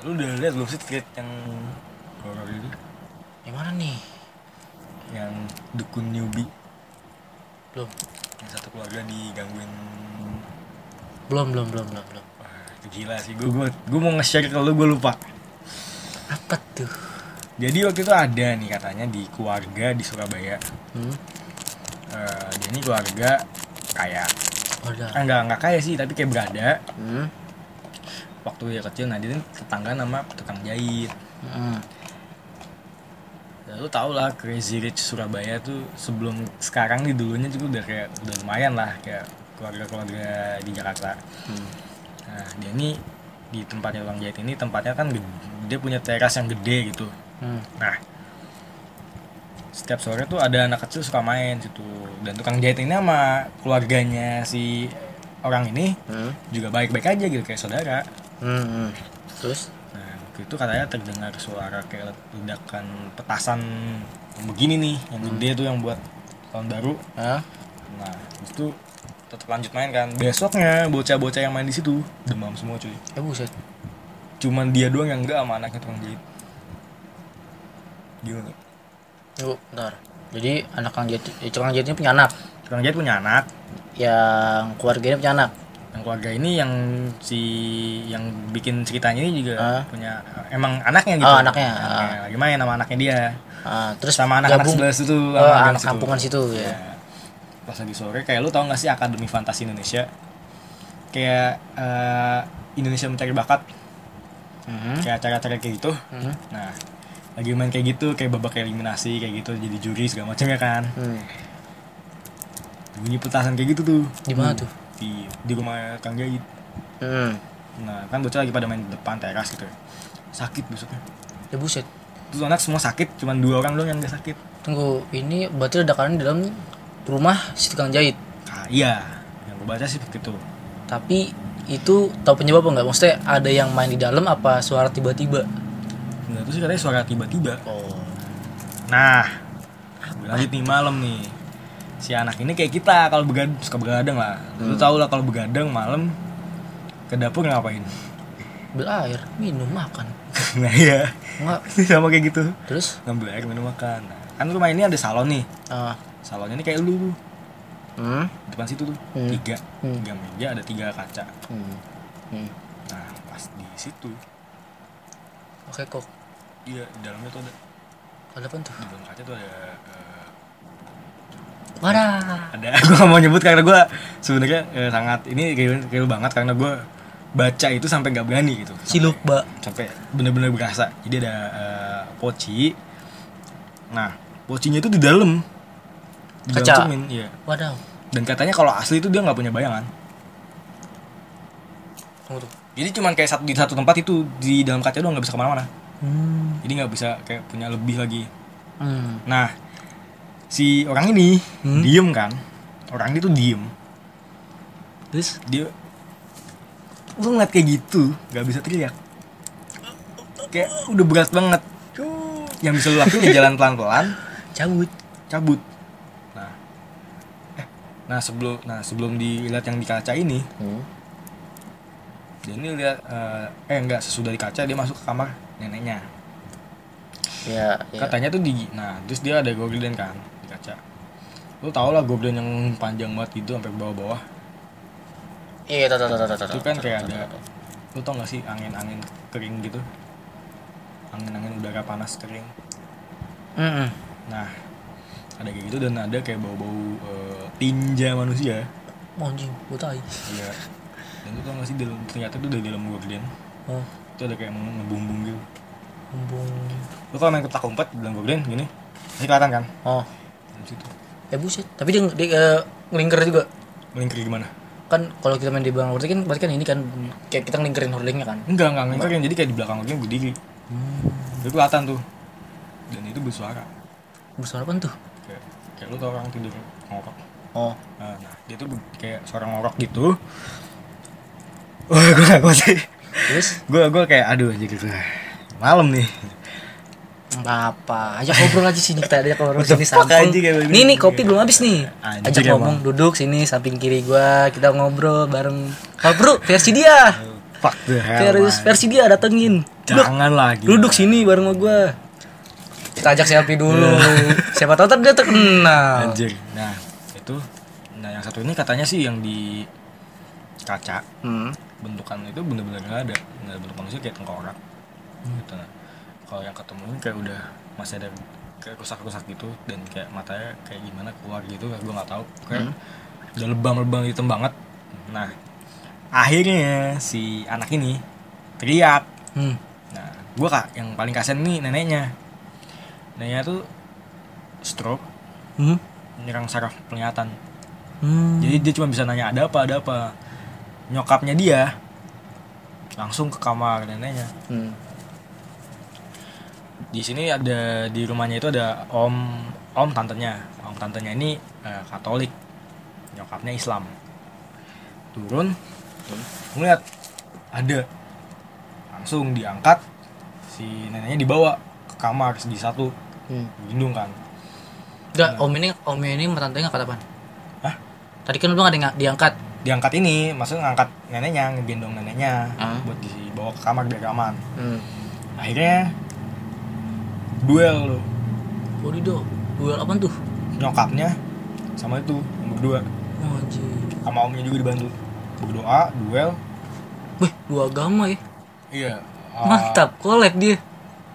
Lu udah lihat belum sih tweet yang horor itu Yang mana nih? yang dukun newbie Belum. yang satu keluarga digangguin Belum, belum, belum, belum, belum. wah itu gila sih gue gue gue mau nge-share ke lu gue lupa Apa tuh? jadi waktu itu ada nih katanya di keluarga di Surabaya Hmm. Eh, dia ini keluarga kaya Oh, udah. ah, nggak nggak kaya sih tapi kayak berada Hmm. Waktu dia kecil nah dia ini tetangga nama tukang jahit Hmm. ya, lu tau lah Crazy Rich Surabaya tuh sebelum sekarang nih dulunya juga udah kayak udah lumayan lah kayak keluarga-keluarga di Jakarta Hmm. nah dia ini di tempatnya tukang jahit ini tempatnya kan gede, dia punya teras yang gede gitu Hmm. nah setiap sore tuh ada anak kecil suka main situ dan tukang jahit ini sama keluarganya si orang ini Hmm. juga baik-baik aja gitu kayak saudara Hmm. hmm. Terus? Nah, waktu itu katanya terdengar suara kayak ledakan petasan begini nih, yang gede tuh yang buat tahun baru. Hah? Nah, itu tetap lanjut main kan. Besoknya bocah-bocah yang main di situ demam semua cuy. Eh buset. Cuman dia doang yang enggak sama anaknya tukang jahit. Gimana? Yuk, bentar. Jadi anak kang jahit, eh, tukang jahitnya punya anak. Tukang jahit punya anak, Yang keluarganya punya anak. Yang keluarga ini yang si yang bikin ceritanya ini juga Ah. punya emang anaknya gitu Oh, anaknya, lagi main sama anaknya dia Ah, terus sama anak-anak sebelah situ sama gang anak kampungan situ ya. Ya. pas lagi sore kayak lu tau gak sih Akademi Fantasi Indonesia kayak eh, Indonesia mencari bakat Mhm. kayak acara-acara kayak gitu Mhm. nah lagi main kayak gitu kayak babak eliminasi kayak gitu jadi juri segala macam ya kan Hmm. bunyi petasan kayak gitu tuh Di mana tuh? Di di rumah Kang Jahit Hmm. nah kan bocah lagi pada main di depan teras gitu ya. sakit besoknya Ya buset. terus anak semua sakit cuman dua orang doang yang gak sakit Tunggu, ini berarti ledakannya di dalam rumah si tukang jahit. nah, iya yang gue baca sih begitu Tapi itu tahu penyebab apa nggak? Maksudnya ada yang main di dalam apa suara tiba-tiba? Nah, itu sih katanya suara tiba-tiba. Oh. Nah, lanjut nih malam nih. Si anak ini kayak kita kalau begadang suka begadang lah. Lu tau lah kalau begadang malam ke dapur ngapain? Ambil air, minum, makan. nah iya, Enggak. sama kayak gitu. Terus? Ngambil air minum makan. Nah, kan rumah ini ada salon nih. Ah. Salonnya ini kayak lu Hmm. depan situ tuh Hmm. tiga, Hmm. tiga meja ada tiga kaca. Hmm. Hmm. Nah pas di situ, Oke kok. iya di dalamnya tuh ada Ada apa tuh? di dalam kaca tuh ada eh, Wadah. ada gue gak mau nyebut karena gue sebenarnya eh, sangat ini kayak kayak banget karena gue baca itu sampai nggak berani gitu Si Lukba. sampai bener-bener berasa jadi ada eh, poci nah pocinya itu di dalam di dalam Kaca? cermin, iya Wadah. dan katanya kalau asli itu dia nggak punya bayangan Tunggu tuh. jadi cuman kayak satu di satu tempat itu di dalam kaca doang nggak bisa ke mana-mana Hmm. jadi nggak bisa kayak punya lebih lagi Hmm. nah si orang ini Hmm? diem kan orang ini tuh diem Terus? dia lu ngeliat kayak gitu nggak bisa teriak kayak udah berat banget yang bisa lu lakuin ya jalan pelan pelan Cabut. cabut nah eh nah sebelum nah sebelum dilihat yang di kaca ini Hmm. dia ini lihat eh, eh enggak sesudah di kaca dia masuk ke kamar neneknya Ya, ya. katanya tuh di nah terus dia ada gorden kan kaca lu tau lah gorden yang panjang banget gitu sampai bawah bawah Iya, tahu tahu tahu tahu. itu kan kayak ada lu tau gak sih angin-angin kering gitu? Angin-angin udara panas kering. Hmm. nah ada kayak gitu dan ada kayak bau-bau eh, tinja manusia. Anjing, butai. iya. Dan lu tau gak sih dalam, ternyata itu dari dalam gorden Oh, itu ada kayak ngebumbung gitu. Bumbung. lu kalau main ketak umpet dalam gorden gini. Masih kelihatan kan? Oh, situ ya buset. Tapi dia, dia eh, ngelingker juga. melingkar gimana Kan kalau kita main di belakang berarti kan berarti kan ini kan kayak kita ngelingkerin hordingnya kan. enggak enggak melingkar yang jadi kayak di belakang gorden berdiri Hmm. itu kelihatan tuh dan itu bersuara Bersuara apa tuh? kayak kayak lu tau orang tidur ngorok Oh, Nah, nah, dia tuh kayak suara ngorok gitu. Wah, gue gak kuat sih. terus Gue gue kayak aduh aja gitu. Malam nih. Apa? Ajak ngobrol aja sini kita ajak ngobrol sini samping. Nih nih kopi belum habis nih. Anjing, Ajak emang. ngomong duduk sini samping kiri gua kita ngobrol bareng. Kalau bro versi dia. Fuck the hell. Versi, versi dia datengin. Jangan lagi. duduk sini bareng sama gua. Kita ajak selfie dulu. Siapa tahu dia terkenal. Anjir. Nah, itu nah yang satu ini katanya sih yang di kaca Hmm. bentukan itu bener-bener gak ada nggak ada bentuk manusia kayak tengkorak gitu nah kalau yang ketemu ini kayak udah masih ada kayak rusak-rusak gitu dan kayak matanya kayak gimana keluar gitu gue nggak tahu. Kayak udah lebam-lebam hitam banget. Nah akhirnya si anak ini teriak. Hmm. nah gue kak yang paling kasian nih neneknya. Neneknya tuh stroke. Hmm. menyerang saraf penglihatan. Hmm. jadi dia cuma bisa nanya ada apa? Ada apa? Nyokapnya dia langsung ke kamar neneknya. Hmm. Di sini ada di rumahnya itu ada om om tantenya om tantenya ini eh, Katolik nyokapnya Islam turun ngeliat ada langsung diangkat si neneknya dibawa ke kamar di satu Hmm. gendung kan Enggak, om ini om ini tantenya ngangkat apaan? Hah? Tadi kan lu bilang ada yang diangkat. diangkat ini maksudnya ngangkat neneknya ngegendong neneknya Ah. buat dibawa ke kamar biar aman Hmm. akhirnya duel loh Wadidaw, duel apaan tuh? nyokapnya sama itu yang berdua Oh, sama omnya juga dibantu berdoa duel Wih, dua agama ya. iya uh, Mantap, kolek dia.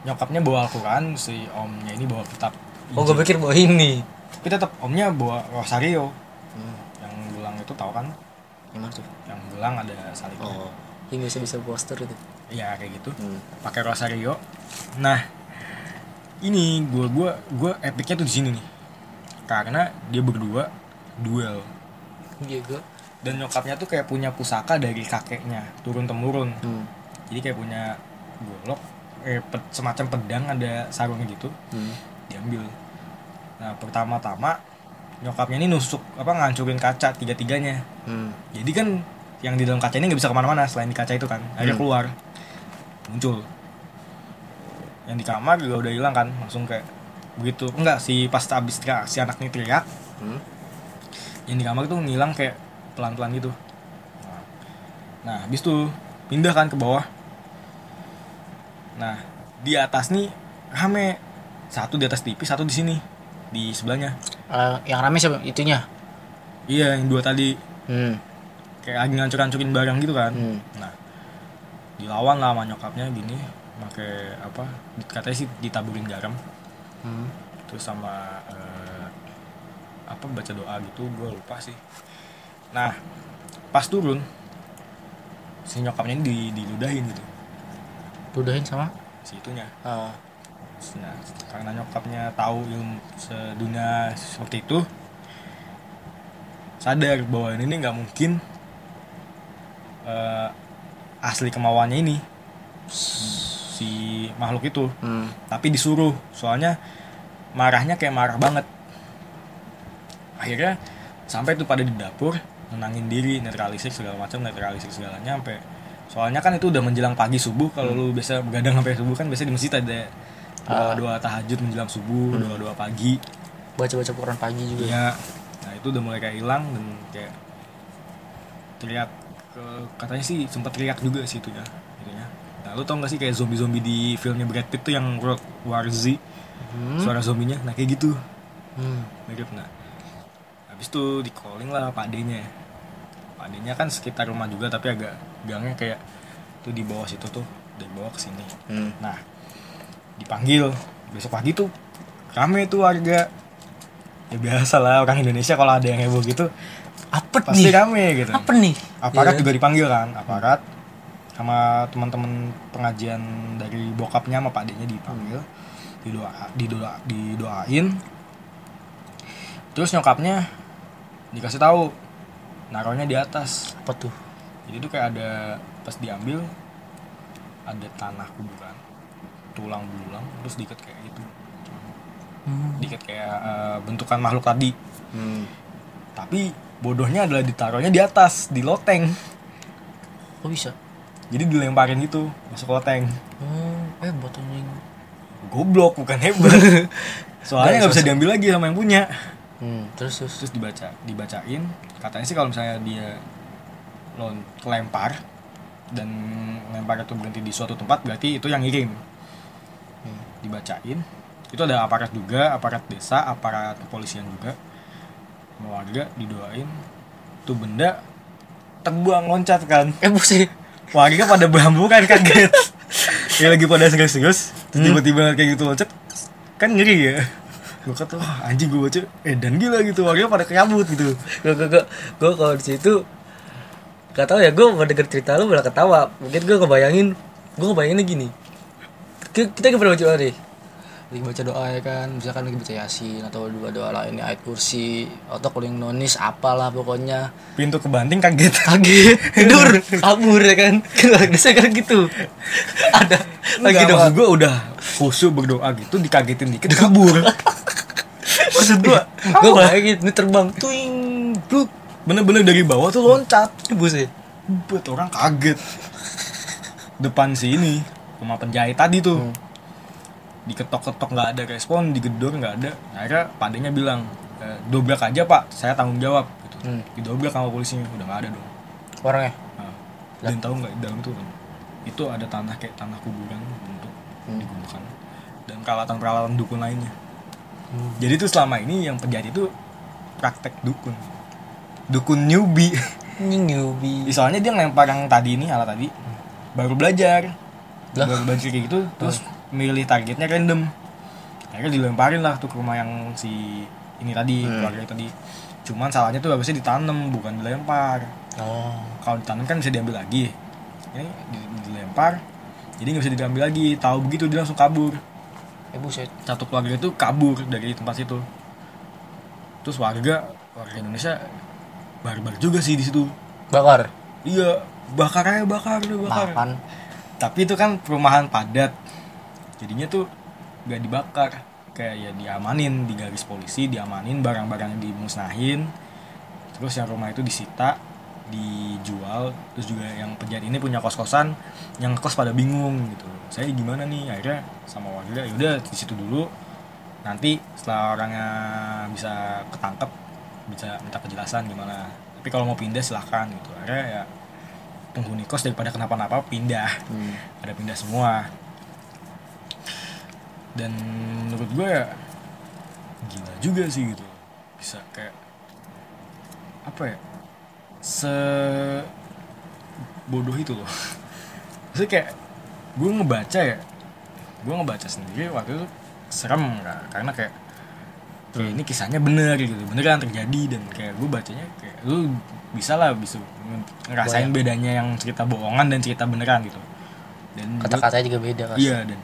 nyokapnya bawa Al-Quran si omnya ini bawa kitab Oh, gue pikir bawa ini. tapi tetap omnya bawa rosario Hmm. yang gelang itu tahu kan Gimana tuh? yang gelang ada salibnya Oh, ini bisa bisa poster itu. iya kayak gitu Hmm. pakai rosario nah ini gua gua gua epicnya tuh di sini nih karena dia berdua duel Iya gue. dan nyokapnya tuh kayak punya pusaka dari kakeknya turun temurun Hmm. jadi kayak punya golok eh semacam pedang ada sarungnya gitu Hmm. diambil nah pertama-tama nyokapnya ini nusuk apa ngancurin kaca tiga tiganya Hmm. jadi kan yang di dalam kaca ini nggak bisa ke mana-mana selain di kaca itu kan akhirnya Hmm. keluar muncul yang di kamar juga udah hilang kan langsung kayak begitu enggak si pas abis teriak si anak ini teriak Hmm. yang di kamar tuh ngilang kayak pelan-pelan gitu nah habis tuh pindah kan ke bawah nah di atas nih rame satu di atas TV satu di sini di sebelahnya Eh, yang rame siapa? Itunya. iya yang dua tadi Hmm. kayak lagi ngancur-ngancurin barang gitu kan Hmm. nah dilawan lah sama nyokapnya gini pakai apa katanya sih ditaburin garam Hmm. terus sama eh, apa baca doa gitu gue lupa sih nah pas turun si nyokapnya ini di, diludahin gitu Ludahin sama? si itunya Ah. nah karena nyokapnya tahu ilmu sedunia seperti itu sadar bahwa ini nggak mungkin eh, asli kemauannya ini si makhluk itu Hmm. tapi disuruh soalnya marahnya kayak marah banget akhirnya sampai tuh pada di dapur nenangin diri netralisir segala macam netralisir segalanya sampai soalnya kan itu udah menjelang pagi subuh kalau lu biasa begadang sampai subuh kan biasa di masjid ada doa doa tahajud menjelang subuh doa doa pagi Baca-baca Quran pagi juga. Iya. Nah itu udah mulai kayak hilang dan kayak teriak ke katanya sih sempat teriak juga sih itu ya. Nah lu tau gak sih kayak zombie-zombie di filmnya Brad Pitt tuh yang World War Z Hmm. suara zombinya nah kayak gitu Hmm. mirip nah habis itu di calling lah pak D-nya pak D-nya kan sekitar rumah juga tapi agak gangnya kayak tuh di bawah situ tuh dari bawah ke sini Hmm. Nah, dipanggil besok pagi tuh rame tuh warga. Ya biasa lah orang Indonesia kalau ada yang heboh gitu Apa pasti nih? rame gitu. Apa nih? Aparat Iya. juga dipanggil kan, aparat sama teman-teman pengajian dari bokapnya sama Pak D-nya dipanggil. Didoa, didoa, didoain. Terus nyokapnya dikasih tahu naruhnya di atas. Apa tuh? Jadi tuh kayak ada pas diambil ada tanah kuburan tulang belulang terus diikat kayak gitu Hmm. diikat kayak eh, bentukan makhluk tadi Hmm. tapi bodohnya adalah ditaruhnya di atas di loteng Kok bisa? Jadi dilemparin gitu masuk loteng. Oh, eh botolnya. goblok bukan hebat. Soalnya nggak bisa diambil lagi sama yang punya. Hmm, terus terus. terus dibaca dibacain. Katanya sih kalau misalnya dia lon kelempar dan lempar itu berhenti di suatu tempat berarti itu yang ngirim. Hmm. dibacain. Itu ada aparat juga aparat desa aparat kepolisian juga. Warga didoain. Tuh benda terbuang loncat kan. Eh buset. Warga pada berhamburan kaget ya lagi pada serius-serius Hmm. tiba-tiba kayak gitu loncat kan ngeri ya. Gue kata wah anjing gue baca eh dan gila gitu warga pada kabut gitu. Gue gue gue gue kalau di situ gak tau ya gue mau denger cerita lu malah ketawa. Mungkin gue ngebayangin gue ngebayanginnya gini. Kita kita pernah baca deh lagi baca doa ya kan misalkan lagi baca yasin atau dua doa lainnya ayat kursi atau kuling nonis apalah pokoknya. Pintu kebanting kaget. Kaget. Tidur. Kabur ya kan? Kan biasa kan gitu. Ada. Lagi doa. gue udah khusyuk berdoa gitu dikagetin dikit kabur. Maksud gue gue bayangin ini terbang. Tuing bluk bener-bener dari bawah tuh loncat. Buset buat orang kaget. Depan sini rumah penjahit tadi tuh. Hmm. Diketok-ketok nggak ada respon digedor nggak ada akhirnya padanya bilang e, dobrak aja pak saya tanggung jawab gitu Hmm. didobrak sama polisinya udah nggak ada dong orangnya Nah, dan tahu nggak dalam itu kan itu ada tanah kayak tanah kuburan untuk Hmm. digunakan dan peralatan-peralatan dukun lainnya Hmm. jadi tuh selama ini yang penjahat itu praktek dukun dukun newbie Anjing newbie. Di soalnya dia ngelempar yang tadi ini alat tadi baru belajar. Lah? Baru belajar kayak gitu terus milih targetnya random. Akhirnya dilemparin lah tuh ke rumah yang si ini tadi, Hmm. keluarga tadi. Cuman salahnya tuh harusnya ditanam bukan dilempar. Oh. Kalau ditanam kan bisa diambil lagi. Ini di- dilempar jadi nggak bisa diambil lagi. Tahu begitu dia langsung kabur. Eh buset. Satu keluarga itu kabur dari tempat situ. Terus warga warga Indonesia barbar juga sih di situ. Bakar. Iya, bakar aja bakar deh bakar. Makan. Tapi itu kan perumahan padat. Jadinya tuh gak dibakar. Kayak ya diamanin di garis polisi, diamanin barang-barang dimusnahin. Terus yang rumah itu disita, dijual. Terus juga yang penjahat ini punya kos-kosan, yang kos pada bingung gitu. Saya gimana nih? Akhirnya sama warga ya udah di situ dulu. Nanti setelah orangnya bisa ketangkep, bisa minta penjelasan gimana. Tapi kalau mau pindah silahkan gitu. Akhirnya ya penghuni kos daripada kenapa-napa pindah Hmm. ada pindah semua dan menurut gue ya gila juga sih gitu. Bisa kayak apa ya se bodoh itu loh. Maksudnya kayak gue ngebaca ya gue ngebaca sendiri waktu itu serem kan karena kayak kayak ini kisahnya bener gitu beneran terjadi dan kayak gue bacanya kayak lu bisa lah bisa ngerasain bedanya yang cerita bohongan dan cerita beneran gitu. Dan Kata-katanya juga beda kan. iya dan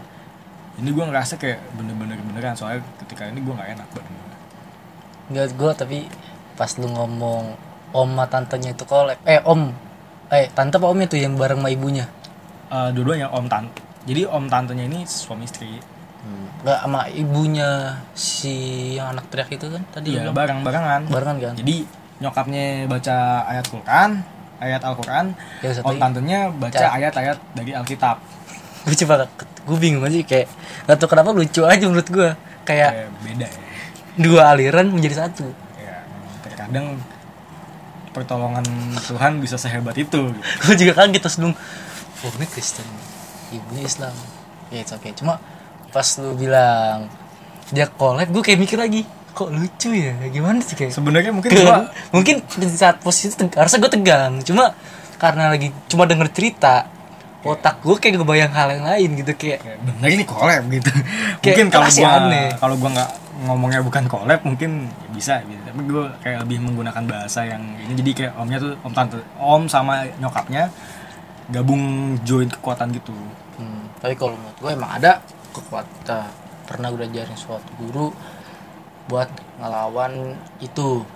ini gue ngerasa kayak bener-bener beneran soalnya ketika ini gue nggak enak badan gue Enggak gue tapi pas lu ngomong om sama tantenya itu kolek. Eh om. Eh tante apa omnya tuh yang bareng sama ibunya? Eh, dua-duanya om tante jadi om tantenya ini suami istri Enggak sama ibunya si yang anak teriak itu kan tadi lu bilang. bareng-barengan barengan kan? jadi nyokapnya baca ayat Quran ayat Al-Quran Yang satu om tantenya baca Ca- ayat-ayat dari Alkitab lucu banget. Gue bingung aja kayak gak tau kenapa lucu aja menurut gue. Kayak kayak beda ya dua aliran menjadi satu. ya terkadang pertolongan Tuhan bisa sehebat itu gitu. gue juga kaget terus dong oh ini Kristen ibunya Islam ya it's okay cuma pas lu bilang dia collab gue kayak mikir lagi kok lucu ya gimana sih kayak sebenarnya mungkin gua mungkin di saat posisi itu harusnya gue tegang cuma karena lagi cuma denger cerita otak gue kayak ngebayang hal yang lain gitu kayak bener ini collab gitu. Kayak mungkin kalau gua aneh. kalau gua nggak ngomongnya bukan collab mungkin ya bisa gitu. Tapi gua kayak lebih menggunakan bahasa yang ini. Jadi kayak omnya tuh om tante om sama nyokapnya gabung join kekuatan gitu. Hmm, tapi kalau menurut gue emang ada kekuatan pernah gue diajarin suatu guru buat ngelawan itu.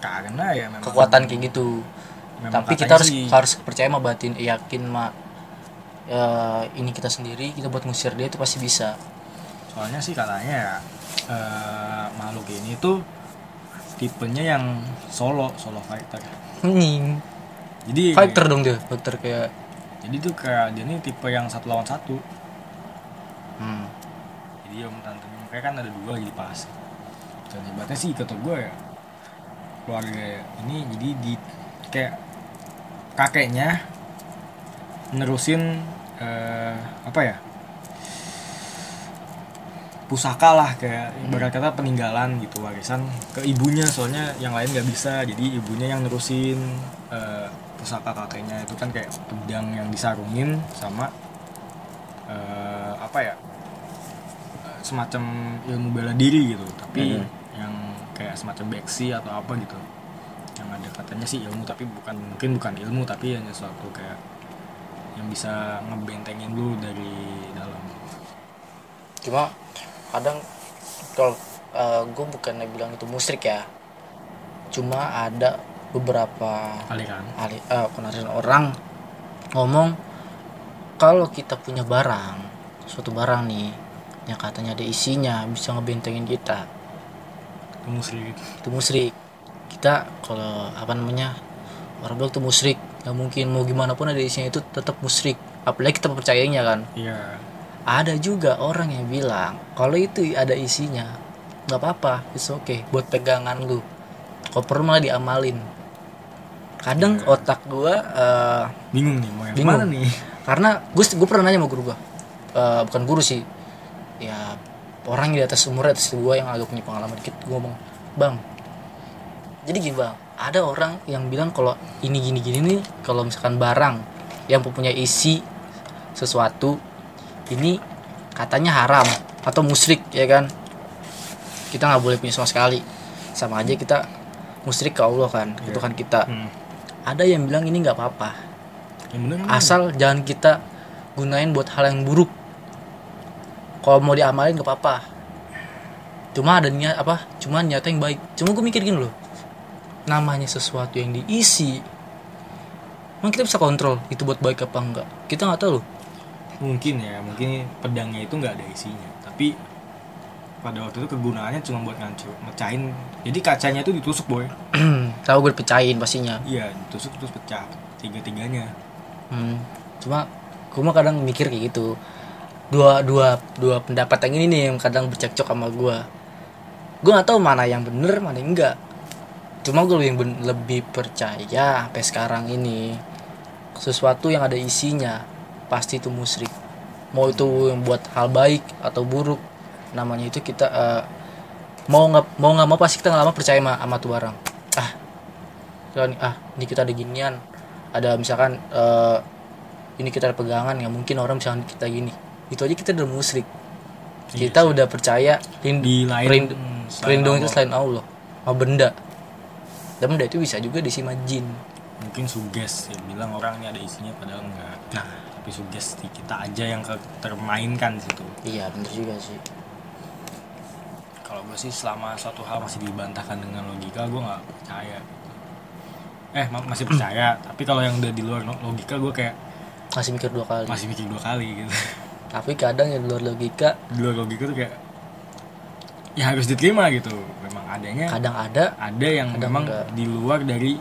Karena ya memang. Kekuatan kayak gitu memang tapi kita harus sih- harus percaya sama batin yakin mak ya, ini kita sendiri kita buat ngusir dia itu pasti bisa. Soalnya sih katanya ya eh, makhluk ini tuh tipenya yang solo solo fighter. Nying. jadi fighter dong dia fighter kayak jadi tuh kayak dia ini tipe yang satu lawan satu. Hmm. jadi om tante kayak kan ada dua jadi pas. Dan hebatnya sih kata gue ya keluarga ini jadi di kayak kakeknya nerusin eh, apa ya pusaka lah kayak ibarat kata peninggalan gitu warisan ke ibunya soalnya yang lain nggak bisa jadi ibunya yang nerusin eh, pusaka kakeknya. Itu kan kayak pedang yang disarungin sama eh, apa ya semacam ilmu bela diri gitu. Tapi Mhm. yang kayak semacam beksi atau apa gitu yang ada katanya sih ilmu tapi bukan mungkin bukan ilmu tapi hanya suatu kayak yang bisa ngebentengin lu dari dalam. Cuma kadang kalau gue bukannya bilang itu musrik ya. Cuma ada beberapa aliran eh, bukan aliran orang ngomong kalau kita punya barang suatu barang nih yang katanya ada isinya bisa ngebentengin kita. Itu musrik itu musrik kita kalau apa namanya orang bilang itu musrik nggak mungkin mau gimana pun ada isinya itu tetap musrik apalagi kita percayanya kan. Iya. Ada juga orang yang bilang kalau itu ada isinya nggak apa-apa it's okay buat pegangan lu. Perlu malah diamalin. Kadang Iya. otak gua eh, bingung nih mau yang Bingung. mana nih? Karena gue gue pernah nanya sama guru gua. Eh, bukan guru sih. Ya orang yang di atas umur atas gua yang agak punya pengalaman dikit gua ngomong bang jadi gini bang. Ada orang yang bilang kalau ini gini gini nih kalau misalkan barang yang mempunyai isi sesuatu ini katanya haram atau musyrik ya kan? Kita nggak boleh punya sama sekali. Sama aja kita musyrik ke Allah kan itu kan kita. Hmm. ada yang bilang ini nggak apa-apa. Yang bener asal jangan kita gunain buat hal yang buruk. Kalau mau diamalin gak apa-apa. Cuma ada niat apa? Cuma niatnya yang baik. Cuma gue mikir gini loh namanya sesuatu yang diisi emang kita bisa kontrol itu buat baik apa enggak? Kita nggak tahu. Loh mungkin ya mungkin pedangnya itu nggak ada isinya. Tapi pada waktu itu kegunaannya cuma buat ngancur mecahin. Jadi kacanya itu ditusuk boy. Tahu gue pecahin pastinya. Iya ditusuk terus pecah tiga tiganya Hmm, cuma gue mah kadang mikir kayak gitu. Dua dua dua pendapat yang ini nih yang kadang bercekcok sama gue gue nggak tahu mana yang bener mana yang enggak cuma gue lebih lebih percaya sampai sekarang ini sesuatu yang ada isinya pasti itu musyrik. Mau itu yang buat hal baik atau buruk namanya itu kita eh, mau nggak mau nggak mau pasti kita nggak lama percaya sama, sama tuh barang. Ah ah ini kita ada ginian. Ada misalkan eh, ini kita ada pegangan nggak mungkin orang misalkan kita gini. Itu aja kita udah musyrik. Iya kita udah percaya rind- di lain rind- perlindungan itu selain Allah sama benda dan benda itu bisa juga diisi sama jin. Mungkin suges ya bilang orang ini ada isinya padahal enggak. Nah. tapi sugesti kita aja yang termainkan situ. Iya bener juga sih. Kalau gue sih selama suatu hal masih dibantahkan dengan logika gue nggak percaya. Eh ma- masih percaya tapi kalau yang udah di luar logika gue kayak masih mikir dua kali. Masih mikir dua kali gitu. Tapi kadang ya di luar logika di luar logika tuh kayak ya harus diterima gitu. Memang adanya kadang ada ada yang kadang memang enggak. di luar dari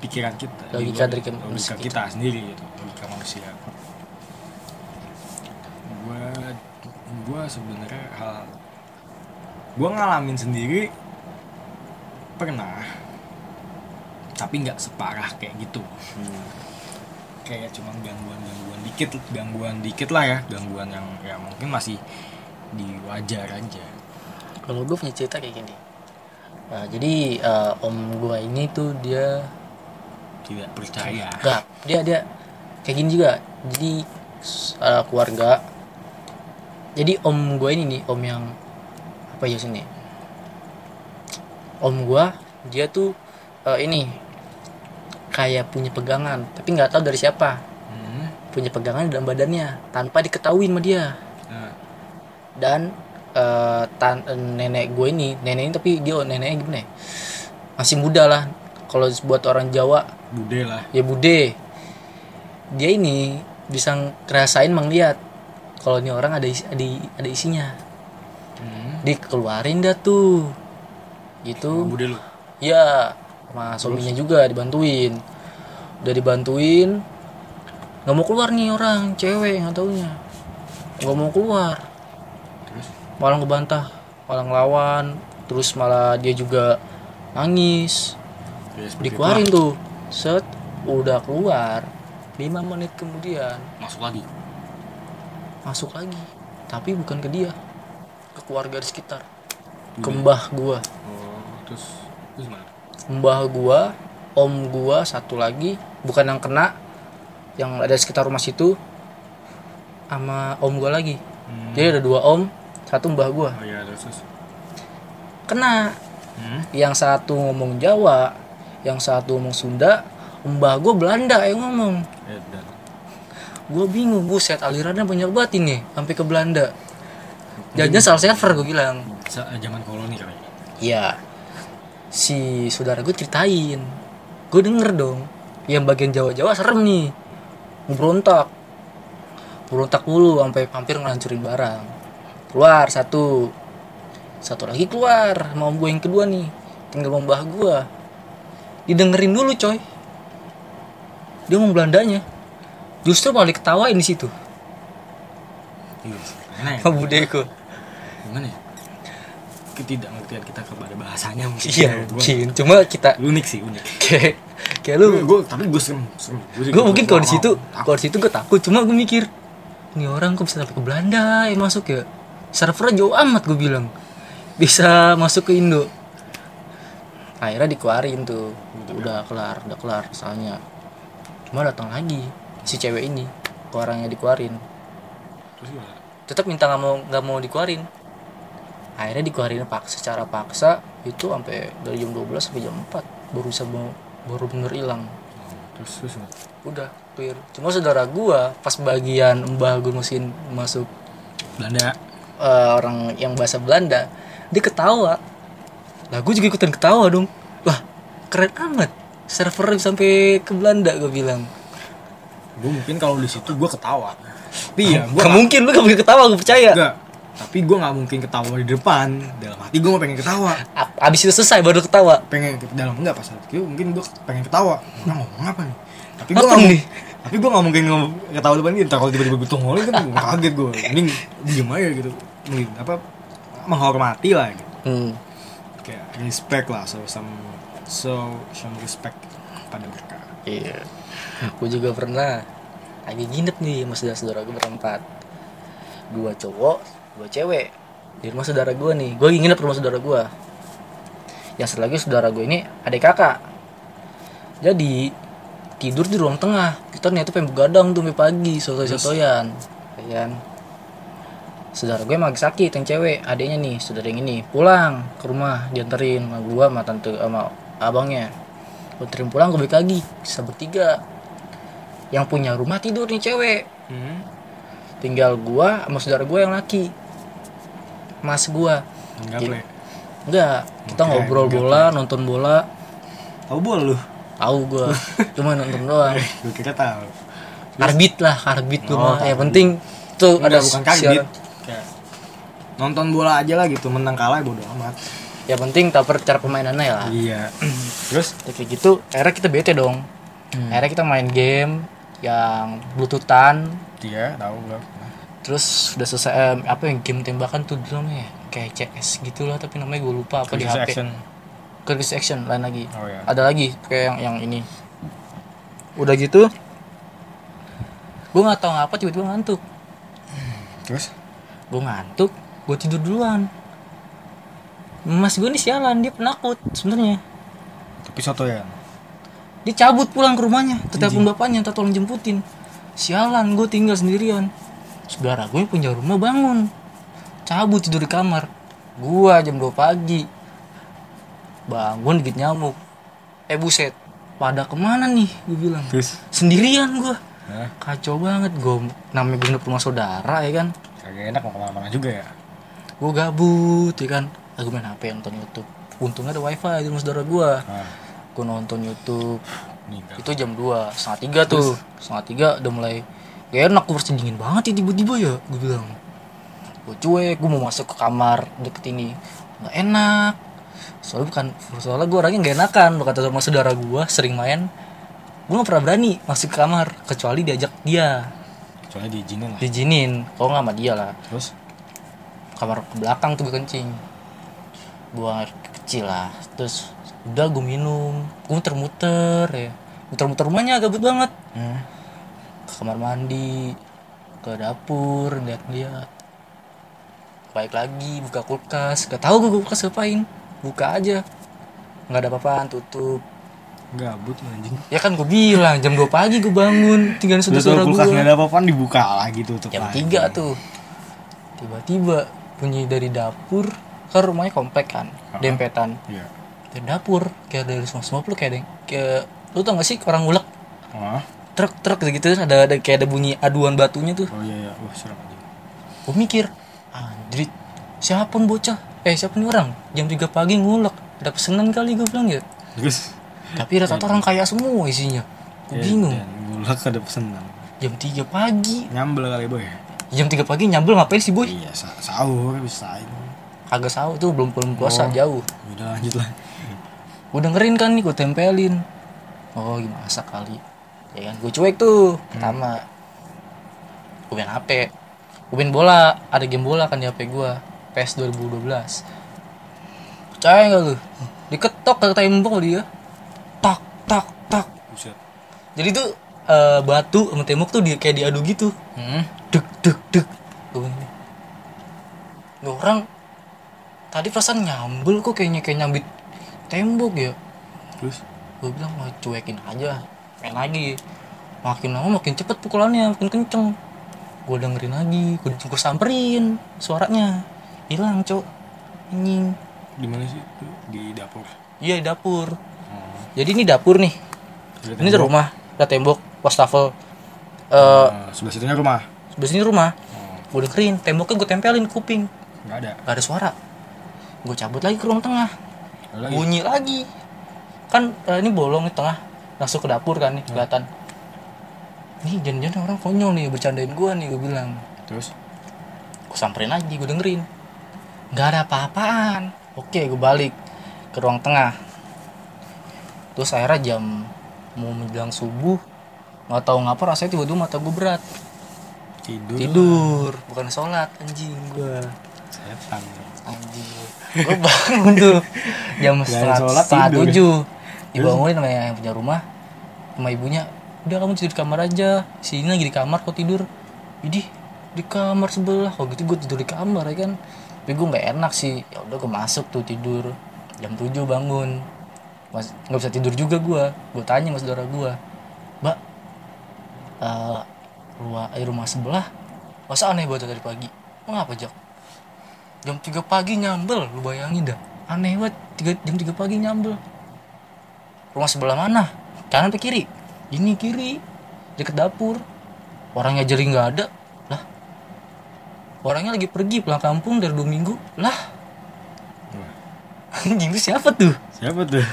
pikiran kita di Logika luar dari ke- logika manusia kita sendiri gitu logika manusia. Gua gua sebenarnya hal gua ngalamin sendiri pernah tapi nggak separah kayak gitu. Kayak cuma gangguan gangguan dikit gangguan dikit lah ya gangguan yang ya mungkin masih di wajar aja kalau gue punya cerita kayak gini. Nah, jadi eh, om gue ini tuh dia tidak percaya. Enggak dia dia kayak gini juga. Jadi eh, keluarga. Jadi om gue ini nih om yang apa ya sini? Om gue dia tuh eh, ini kayak punya pegangan tapi nggak tahu dari siapa. Hmm. punya pegangan dalam badannya tanpa diketahui sama dia. Nah, dan eh, tan eh, nenek gue ini nenek ini tapi dia neneknya gimana ya? masih muda lah. Kalau buat orang Jawa bude lah. ya bude. Dia ini bisa ngerasain melihat kalau ini orang ada isi, ada, ada isinya. Hmm. dikeluarin dah tuh. Gitu. Bude lu? Ya sama suaminya juga dibantuin. Udah dibantuin nggak mau keluar nih orang cewek nggak taunya. Nggak mau keluar malah ngebantah malah ngelawan terus malah dia juga nangis. Ya, seperti dikeluarin tuh. Set udah keluar. 5 menit kemudian. Masuk lagi? Masuk lagi. Tapi bukan ke dia. Ke keluarga di sekitar. Ke mbah gua. Oh terus terus gimana? Mbah gua om gua satu lagi. Bukan yang kena yang ada di sekitar rumah situ. Sama om gua lagi. Hmm. jadi ada dua om satu mbah gua. Oh iya terus kena. Hmm. yang satu ngomong Jawa yang satu ngomong Sunda mbah gue Belanda yang ngomong. Eh, dan. Gue bingung buset alirannya banyak banget ini sampai ke Belanda. Jadinya salah server gue bilang. Sa- zaman koloni kali. Iya. Si saudara gue ceritain. Gue denger dong yang bagian Jawa-Jawa serem nih. Berontak berontak mulu sampai hampir ngelancurin barang keluar satu. Satu lagi keluar mau gue yang kedua nih. Tinggal membah gue didengerin dulu coy. Dia ngomong Belandanya. Justru malah diketawain di situ. Iya gimana ya? Sama budeko. Gimana ya? Ketidakngertian kita kepada bahasanya mungkin. Iya Gua- mungkin. Cuma kita unik sih unik. Kayak kayak lu. Gue tapi gue serem serem. Gue mungkin kalau di situ kalau di situ gue takut. Cuma gue mikir ini orang kok bisa sampai ke Belanda ya masuk ya servernya jauh amat gue bilang. Bisa masuk ke Indo. Akhirnya dikeluarin tuh. Udah kelar udah kelar soalnya. Cuma datang lagi si cewek ini. Ke orangnya dikeluarin. Terus tetap minta nggak mau nggak mau dikeluarin. Akhirnya dikeluarin paksa secara paksa itu sampai dari jam 12 sampai jam 4 baru bisa mau- baru bener hilang. Terus terus gimana? udah clear. Cuma saudara gua pas bagian mbah gua mesin masuk. Belanda eh, orang yang bahasa Belanda dia ketawa. Lah gue juga ikutan ketawa dong. Lah keren amat. Server sampai ke Belanda gue bilang. Gue mungkin kalau di situ gue ketawa. Tapi ya gue gak mungkin lu gak mungkin ketawa gue percaya. Enggak tapi gue nggak mungkin ketawa di depan. Dalam hati gue mau pengen ketawa. Abis itu selesai baru ketawa. Pengen dalam enggak pas gue mungkin gue pengen ketawa. Nah ngomong apa nih? Tapi gue nggak nih? mau tapi gue nggak mungkin ngomong ketawa depan dia. Kalau tiba-tiba gue tunggu kan kaget gue mending diem aja gitu apa menghormati lah gitu. Hmm. kayak respect lah so some so some respect pada mereka. Iya. Gue juga pernah lagi nginep nih sama saudara-saudara gue berempat. Dua cowok dua cewek di rumah saudara gue nih. Gue lagi nginep rumah saudara gue yang satu lagi saudara gue ini adik kakak. Jadi tidur di ruang tengah. Kita niatnya pengen begadang tuh pagi sotoy-sotoyan. Ya kan saudara gue emang lagi sakit yang cewek adiknya nih saudara yang ini. Pulang ke rumah dianterin sama gue sama tante sama abangnya. Gue anterin pulang gue balik lagi bisa bertiga. Yang punya rumah tidur nih cewek. Hmm. tinggal gua sama saudara gua yang laki. Mas gua. Enggak boleh. enggak kita Oke, ngobrol enggak, bola nonton bola. Tahu bola lu? Tahu gua. Cuma nonton doang. Gue kira tahu. Karbit lah karbit Oh, gua mah ya penting tuh Enggak, ada bukan karbit siaran. Nonton bola aja lah gitu menang kalah ya bodo amat. Ya penting tahu cara permainannya lah. Iya. Terus? Ya, kayak gitu akhirnya kita bete dong. Akhirnya kita main game yang bluetoothan dia tahu gak terus udah selesai eh, apa yang game tembakan tuh dulu namanya kayak CS gitu lah tapi namanya gue lupa apa di HP action. Crisis Action lain lagi. Oh ya ada lagi kayak yang yang ini. Udah gitu? Gue nggak tahu apa tiba-tiba ngantuk. Terus? Gue ngantuk gue tidur duluan. Mas gue nih sialan dia penakut sebenarnya. Tapi soto ya? Dia cabut pulang ke rumahnya telepon bapaknya minta tolong jemputin. Sialan gue tinggal sendirian. Saudara gue yang punya rumah bangun. Cabut tidur di kamar. Gua jam 2 pagi. Bangun dikit nyamuk. Eh buset. Pada ke mana nih gue bilang. Terus? Sendirian gua. Hah? kacau banget gue namanya gue rumah saudara ya kan? Kagak enak mau ke mana-mana juga ya gue gabut ya kan? Aku main hp nonton youtube. Untungnya ada wifi di rumah saudara gue nah, gue nonton youtube. Meninggal. Itu jam 2 setengah tiga tuh. Setengah tiga udah mulai gak enak gue dingin banget ya tiba-tiba ya gue bilang. Gue cuek gue mau masuk ke kamar deket ini. Nggak enak. Soalnya bukan soalnya gue orangnya gak enakan lo kata sama saudara gue sering main. Gue gak pernah berani masuk ke kamar kecuali diajak dia. Kecuali diizinin lah. Diizinin kalau nggak sama dia lah. Terus kamar ke belakang tuh gue kencing. Buang air kecil lah. Terus udah gue minum. Gue muter-muter ya. Muter-muter rumahnya gabut banget. Hmm. ke kamar mandi ke dapur lihat-lihat baik lagi buka kulkas. Gak tahu gue kulkas ngapain. Buka aja. Nggak ada apa-apaan tutup. Gabut anjing. Ya kan gue bilang jam 2 pagi gue bangun. Tinggal saudara tahu kulkas nggak gue ada apa-apaan dibuka lagi tutup jam lagi. 3 tuh. Tiba-tiba bunyi dari dapur kan rumahnya komplek kan dempetan. Iya. Dari dapur kayak dari semua semua lu kayak ada kayak lu tau gak sih orang ngulek? Oh truk truk gitu ada ada kayak ada bunyi aduan batunya tuh. Oh iya iya. Wah serem anjing gue mikir anjrit siapa bocah? Eh siapa nih orang? Jam 3 pagi ngulek ada pesenan kali gue bilang ya. Terus? Tapi rata-rata orang kaya semua isinya. Gue ya, bingung. dan gulak ada pesenan. Jam 3 pagi. Nyambel kali boy jam 3 pagi nyambel ngapain sih boy? Iya sa sahur bisa kagak sahur tuh belum belum puasa Oh. jauh. Udah lanjut lah. Gue dengerin kan nih gue tempelin. Oh gimana kali. Ya kan gue cuek tuh pertama. Gue main hp gue main bola ada game bola kan di hp gue PS 2012 percaya nggak lu? Diketok ke tembok dia. Tak tak tak. Buset. Jadi tuh eh, batu sama tembok tuh dia kayak diadu gitu. Hmm. dek dek dek. Gue bilang, "Ini orang tadi perasaan nyambel kok kayaknya kayak nyambit tembok ya. Terus? Gue bilang mau cuekin aja main lagi. Makin lama makin cepet pukulannya makin kenceng. Gue dengerin lagi gue, gue samperin suaranya. Hilang cok. Anjing. Di mana sih? Itu di dapur? Iya di dapur. Oh. jadi ini dapur nih. Ada ini tembok. rumah ada tembok wastafel eh Nah, sebelah situnya rumah. sebelah sini rumah. Gue dengerin temboknya gue tempelin kuping. Nggak ada. Gak ada suara. Gue cabut lagi ke ruang tengah. Lagi? Bunyi lagi. Kan eh, ini bolong di tengah. Langsung ke dapur kan nih kelihatan. Nih jangan-jangan orang konyol nih bercandain gue nih gue bilang. Terus? Gue samperin lagi gue dengerin. Nggak ada apa-apaan. Oke gue balik ke ruang tengah. Terus akhirnya jam mau menjelang subuh nggak tahu ngapa rasanya tiba-tiba mata gue berat. Tidur. Tidur. Bukan sholat anjing. Gue setan. Anjing. Gue bangun tuh. Jam Gak setengah, sholat, setengah tujuh. Dibangunin sama yang punya rumah. Sama ibunya udah kamu tidur di kamar aja. Sini lagi di kamar kok tidur. Idih di kamar sebelah. Kok gitu gue tidur di kamar ya kan? Tapi gue nggak enak sih. Ya udah gue masuk tuh tidur. Jam 7 bangun. Mas nggak bisa tidur juga gue gue tanya sama saudara gue eh rumah eh, rumah sebelah. Masa aneh banget dari pagi? Mengapa jak jam 3 pagi nyambel lu bayangin dah. Aneh banget tiga, jam 3 pagi nyambel. Rumah sebelah mana? Kanan atau kiri? Ini kiri deket dapur. Orangnya jadi nggak ada. Lah orangnya lagi pergi pulang kampung dari dua minggu. Lah anjing siapa tuh? Siapa tuh?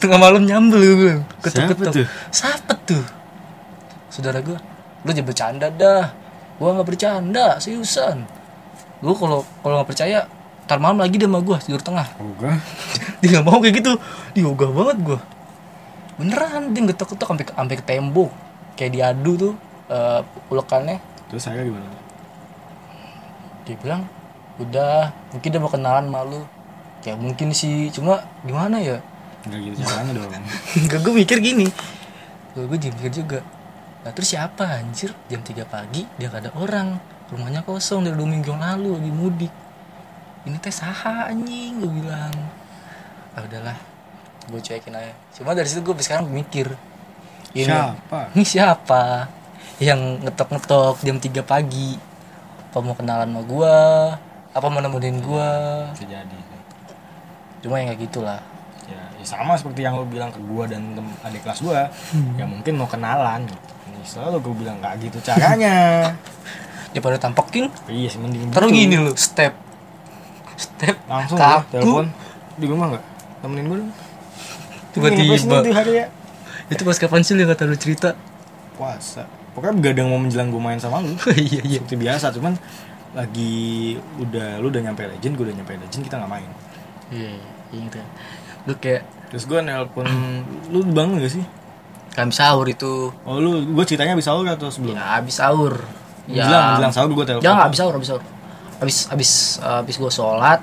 Tengah malam nyambel gue Siapa ketuk-ketuk tuh? siapa tuh saudara gue lu jangan bercanda dah. Gua nggak bercanda seriusan. Lu kalau kalau nggak percaya ntar malam lagi dia sama gue tidur tengah. Ogah dia nggak mau kayak gitu. Dia ogah banget gue beneran dia getok-getok sampai ke- sampai ke tembok. Kayak diadu tuh eh, ulekannya. Terus saya gimana? Dia bilang udah mungkin dia mau kenalan malu kayak mungkin sih cuma gimana ya? Nggak gitu caranya dong. Enggak gue mikir gini. Gue gue mikir juga nah terus siapa anjir? Jam 3 pagi dia gak ada orang. Rumahnya kosong dari dua minggu yang lalu lagi mudik. Ini teh saha anjing gue bilang. Ah udahlah gue cuekin aja. Cuma dari situ gue sekarang mikir ini siapa? Ini siapa yang ngetok-ngetok jam 3 pagi? Apa mau kenalan sama gue apa mau nemenin gue bisa jadi cuma yang kayak gitulah. Ya, ya sama seperti yang lo bilang ke gua dan adik kelas gua. Ya mungkin mau kenalan gitu. Selalu gue bilang nggak gitu caranya. Daripada tampokin iya sih mending Taruh gitu. gini loh, step. Step. Langsung ya kaku telepon. Di rumah nggak? Temenin gue dong. Tiba-tiba. ya. Itu pas kapan sih lu kata lu cerita? Puasa. Pokoknya begadang mau menjelang gue main sama lu. Iya iya. Seperti biasa cuman lagi udah lu udah nyampe legend gue udah nyampe legend kita nggak main. Iya iya gitu Lu kayak terus gue nelpon lu bangun gak sih Kami sahur itu. Oh lu gue ceritanya bisa sahur atau sebelum? Ya habis sahur. Ya. menjelang menjelang sahur gue telepon. Ya nggak habis sahur habis sahur. Habis habis habis gua sholat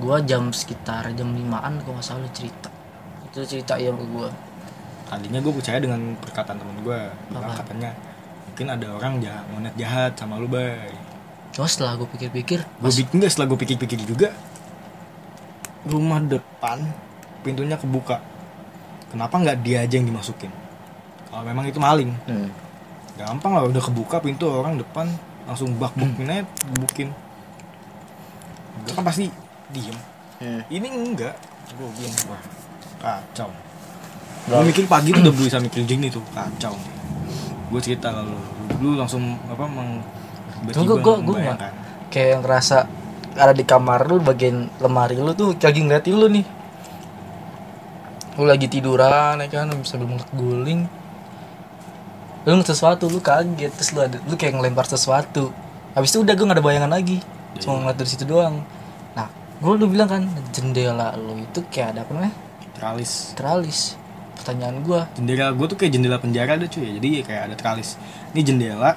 Gua jam sekitar jam limaan kalau nggak salah cerita. Itu cerita ya ke gua. Tadinya gue percaya dengan perkataan temen gue bilang katanya mungkin ada orang jahat monet jahat sama lu bay. Cuma setelah gua pikir-pikir gue bikin enggak setelah gue pikir-pikir juga. Rumah depan pintunya kebuka. Kenapa nggak dia aja yang dimasukin kalau memang itu maling. Hmm. gampang lah udah kebuka pintu orang depan langsung bak bukin aja bukin. Gue kan pasti diem. Hmm. ini enggak. Gue bilang wah kacau. Gue mikir pagi tuh udah bisa mikir gini tuh kacau. Gue cerita kalau lu langsung apa meng gua nggak- membayangkan. kayak ngerasa ada di kamar lu bagian lemari lu tuh lagi ngeliatin lu nih. Lu lagi tiduran ya kan sambil ngeliat guling lu ngeliat sesuatu lu kaget terus lu ada lu kayak ngelempar sesuatu. Habis itu udah gue gak ada bayangan lagi. Cuma ngeliat dari situ doang. Nah gue lu bilang kan jendela lu itu kayak ada apa namanya? Teralis teralis pertanyaan gue jendela gue tuh kayak jendela penjara ada cuy. Jadi kayak ada teralis ini jendela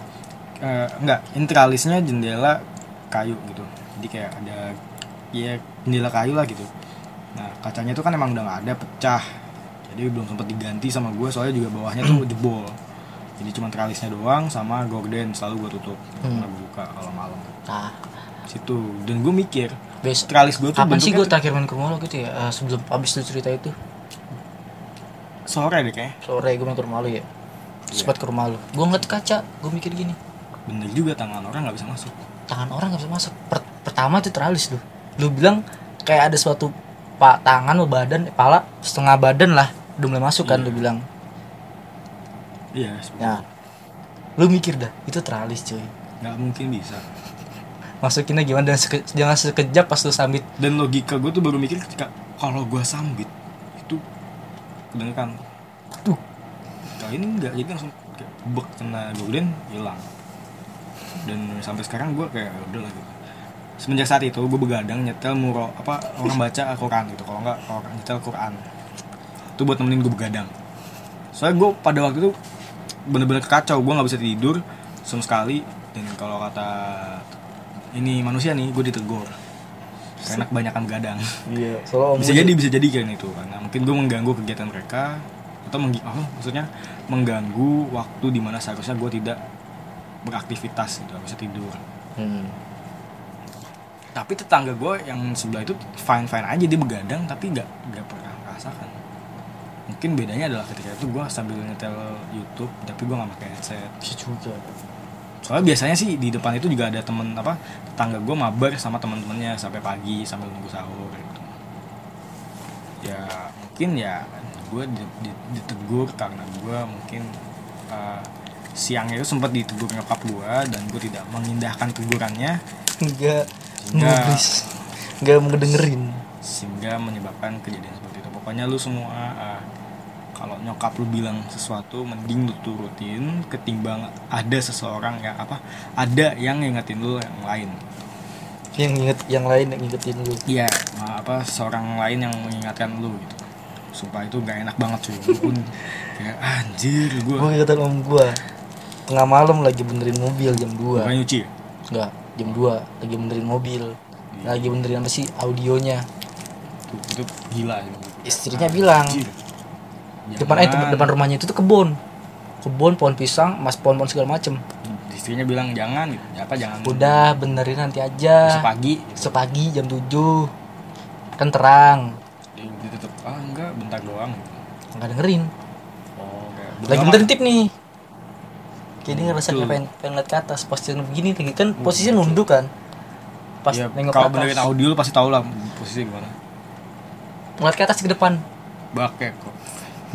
eh, enggak ini teralisnya jendela kayu gitu. Jadi kayak ada ya jendela kayu lah gitu. Nah kacanya tuh kan emang udah nggak ada pecah. Jadi belum sempet diganti sama gue soalnya juga bawahnya tuh jebol jadi cuma teralisnya doang sama gorden selalu gue tutup. Hmm. nggak buka kalau malam. Nah situ. Dan gue mikir Bes tralis gue tuh kapan sih gue terakhir main ke rumah lo gitu ya? Eh, sebelum habis lu cerita itu. Sore deh kayaknya. Sore gue main ke rumah lo ya? Sempat ke rumah lo. Gue ngeliat kaca gue mikir gini. Bener juga tangan orang nggak bisa masuk. Tangan orang nggak bisa masuk. Per- pertama itu teralis lu lu bilang kayak ada suatu pak tangan atau badan kepala setengah badan lah. Udah mulai masuk kan Iya. lu bilang iya ya. lu mikir dah itu teralis cuy. Nggak mungkin bisa. Masukinnya gimana? Dan seke- jangan sekejap pas lu sambit dan logika gue tuh baru mikir ketika kalau gue sambit itu kedengeran. Tuh. kali ini enggak jadi langsung kayak bek kena golden hilang. Dan sampai sekarang gue kayak "Ya udah lah gitu. Semenjak saat itu gue begadang nyetel muro apa orang baca Al-Quran gitu. Kalau enggak orang nyetel Quran itu buat nemenin gue begadang. Soalnya gue pada waktu itu bener-bener kacau gue nggak bisa tidur sama sekali. Dan kalau kata ini manusia nih gue ditegur. Karena kebanyakan begadang iya soalnya bisa jadi bisa jadi kan itu. Karena mungkin gue mengganggu kegiatan mereka atau menggi oh, maksudnya mengganggu waktu di mana seharusnya gue tidak beraktivitas gitu bisa tidur. Hmm. tapi tetangga gue yang sebelah itu fine fine aja dia begadang tapi nggak nggak pernah merasakan mungkin bedanya adalah ketika itu gue sambil nyetel YouTube tapi gue nggak pakai headset. Bisa juga. Soalnya biasanya sih di depan itu juga ada temen apa tetangga gue mabar sama teman-temannya sampai pagi sambil nunggu sahur gitu. Ya mungkin ya gue di- di- ditegur karena gue mungkin uh, siangnya itu sempat ditegur nyokap gue dan gue tidak mengindahkan tegurannya. Enggak Enggak. enggak mau dengerin sehingga menyebabkan kejadian seperti itu. Pokoknya lu semua uh, kalau nyokap lu bilang sesuatu mending lu turutin ketimbang ada seseorang yang apa ada yang ngingetin lu yang lain. Yang inget yang lain yang ngingetin lu. Iya apa seorang lain yang mengingatkan lu gitu. Sumpah itu nggak enak banget cuy. Gua pun kayak anjir gue gue ingetin om gue tengah malam lagi benerin mobil jam 2 bukan nyuci ya? enggak jam 2 lagi benerin mobil. Lagi benerin apa sih? Audionya. Tuh, itu gila ya. istrinya bilang Anjir. Depan eh depan rumahnya itu tuh kebun. Kebun pohon pisang mas pohon pohon segala macem. Istrinya bilang jangan. Gitu Ya apa jangan. Udah benerin nanti aja. Pagi. Sepagi jam 7 kan terang. Tetep ah enggak bentar doang. Nggak dengerin. Oh lagi benerin tip nih. Kayak dia ngerasa Betul. kayak pengen, pengen liat ke atas. Posisi begini lagi kan posisinya nunduk kan? Pas Iya, nengok kalau benerin audio lu pasti tau lah posisi gimana. Ngeliat ke atas ke depan. Bakek kok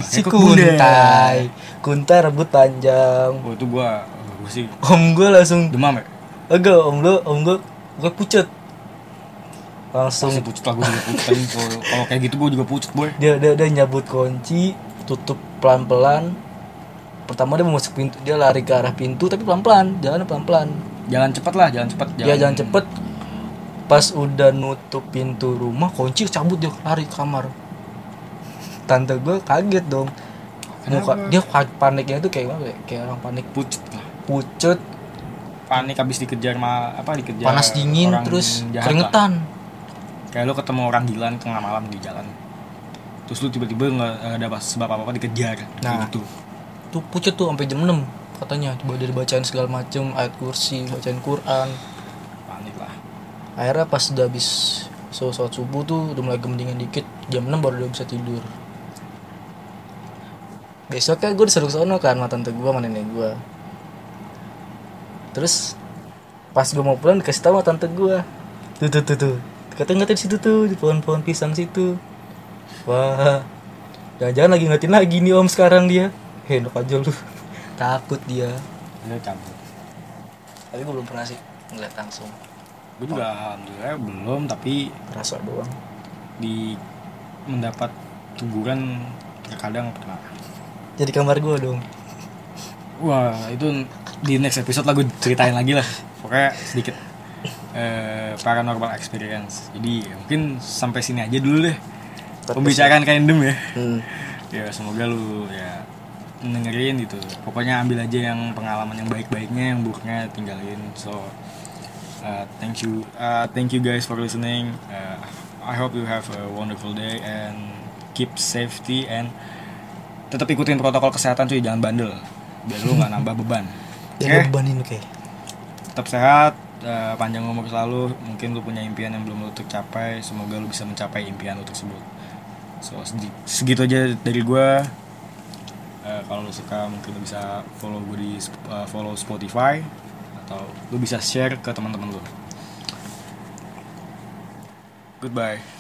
si kuntai. Kuntai. Rambut panjang. Oh itu gua gua sih. Om gue langsung demam ya? Agak om lu om gue gue pucet. Langsung. Pasti pucet lah gua juga pucet kalau- kayak gitu gua juga pucet boy. Dia dia dia nyabut kunci tutup pelan pelan pertama dia mau masuk pintu dia lari ke arah pintu tapi pelan pelan jalan pelan pelan jalan cepet lah jalan cepet dia jalan. cepet. Pas udah nutup pintu rumah kunci cabut dia lari ke kamar tante gue kaget dong. Muka Kenapa? dia paniknya itu kayak apa ya? kayak orang panik. Pucet lah. Pucet. Panik habis dikejar ma apa dikejar panas dingin orang terus jahat lah. keringetan. Kayak lu ketemu orang gila tengah malam di jalan. Terus lu tiba-tiba nggak ada sebab apa apa dikejar. Nah. gitu. tuh pucet tuh sampai jam 6 katanya. Coba dari bacaan segala macem ayat kursi bacaan Quran. Panik lah. Akhirnya pas udah habis sholat subuh tuh udah mulai gemendingan dikit jam 6 baru udah bisa tidur besoknya gue disuruh sono kan sama tante gue sama nenek gue terus pas gue mau pulang dikasih tahu sama tante gue tuh tuh tuh tuh. Katanya ngatin situ tuh di pohon-pohon pisang situ. Wah. Jangan-jangan lagi ngatin lagi nih om sekarang dia. Enak aja lu. Takut dia. Dia cabut. Tapi gue belum pernah sih ngeliat langsung. Gue juga alhamdulillah belum tapi rasa doang. di mendapat teguran terkadang pernah jadi kamar gue dong. Wah itu di next episode lah gue ceritain lagi lah. Pokoknya sedikit eh, paranormal experience. Jadi mungkin sampai sini aja dulu deh. Pembicaraan random ya. Hmm. ya semoga lu ya dengerin gitu. Pokoknya ambil aja yang pengalaman yang baik-baiknya yang buruknya tinggalin. So uh, thank you uh, thank you guys for listening. Uh, I hope you have a wonderful day and keep safety and tetap ikutin protokol kesehatan cuy. Jangan bandel. Biar lu nggak nambah beban. Jangan bebanin oke. Tetap sehat eh, panjang umur selalu. Mungkin lu punya impian yang belum lu tercapai semoga lu bisa mencapai impian lu tersebut. So segi- segitu aja dari gua. Eh, kalau lu suka mungkin lu bisa follow gue di eh, follow Spotify atau lu bisa share ke teman-teman lu. Goodbye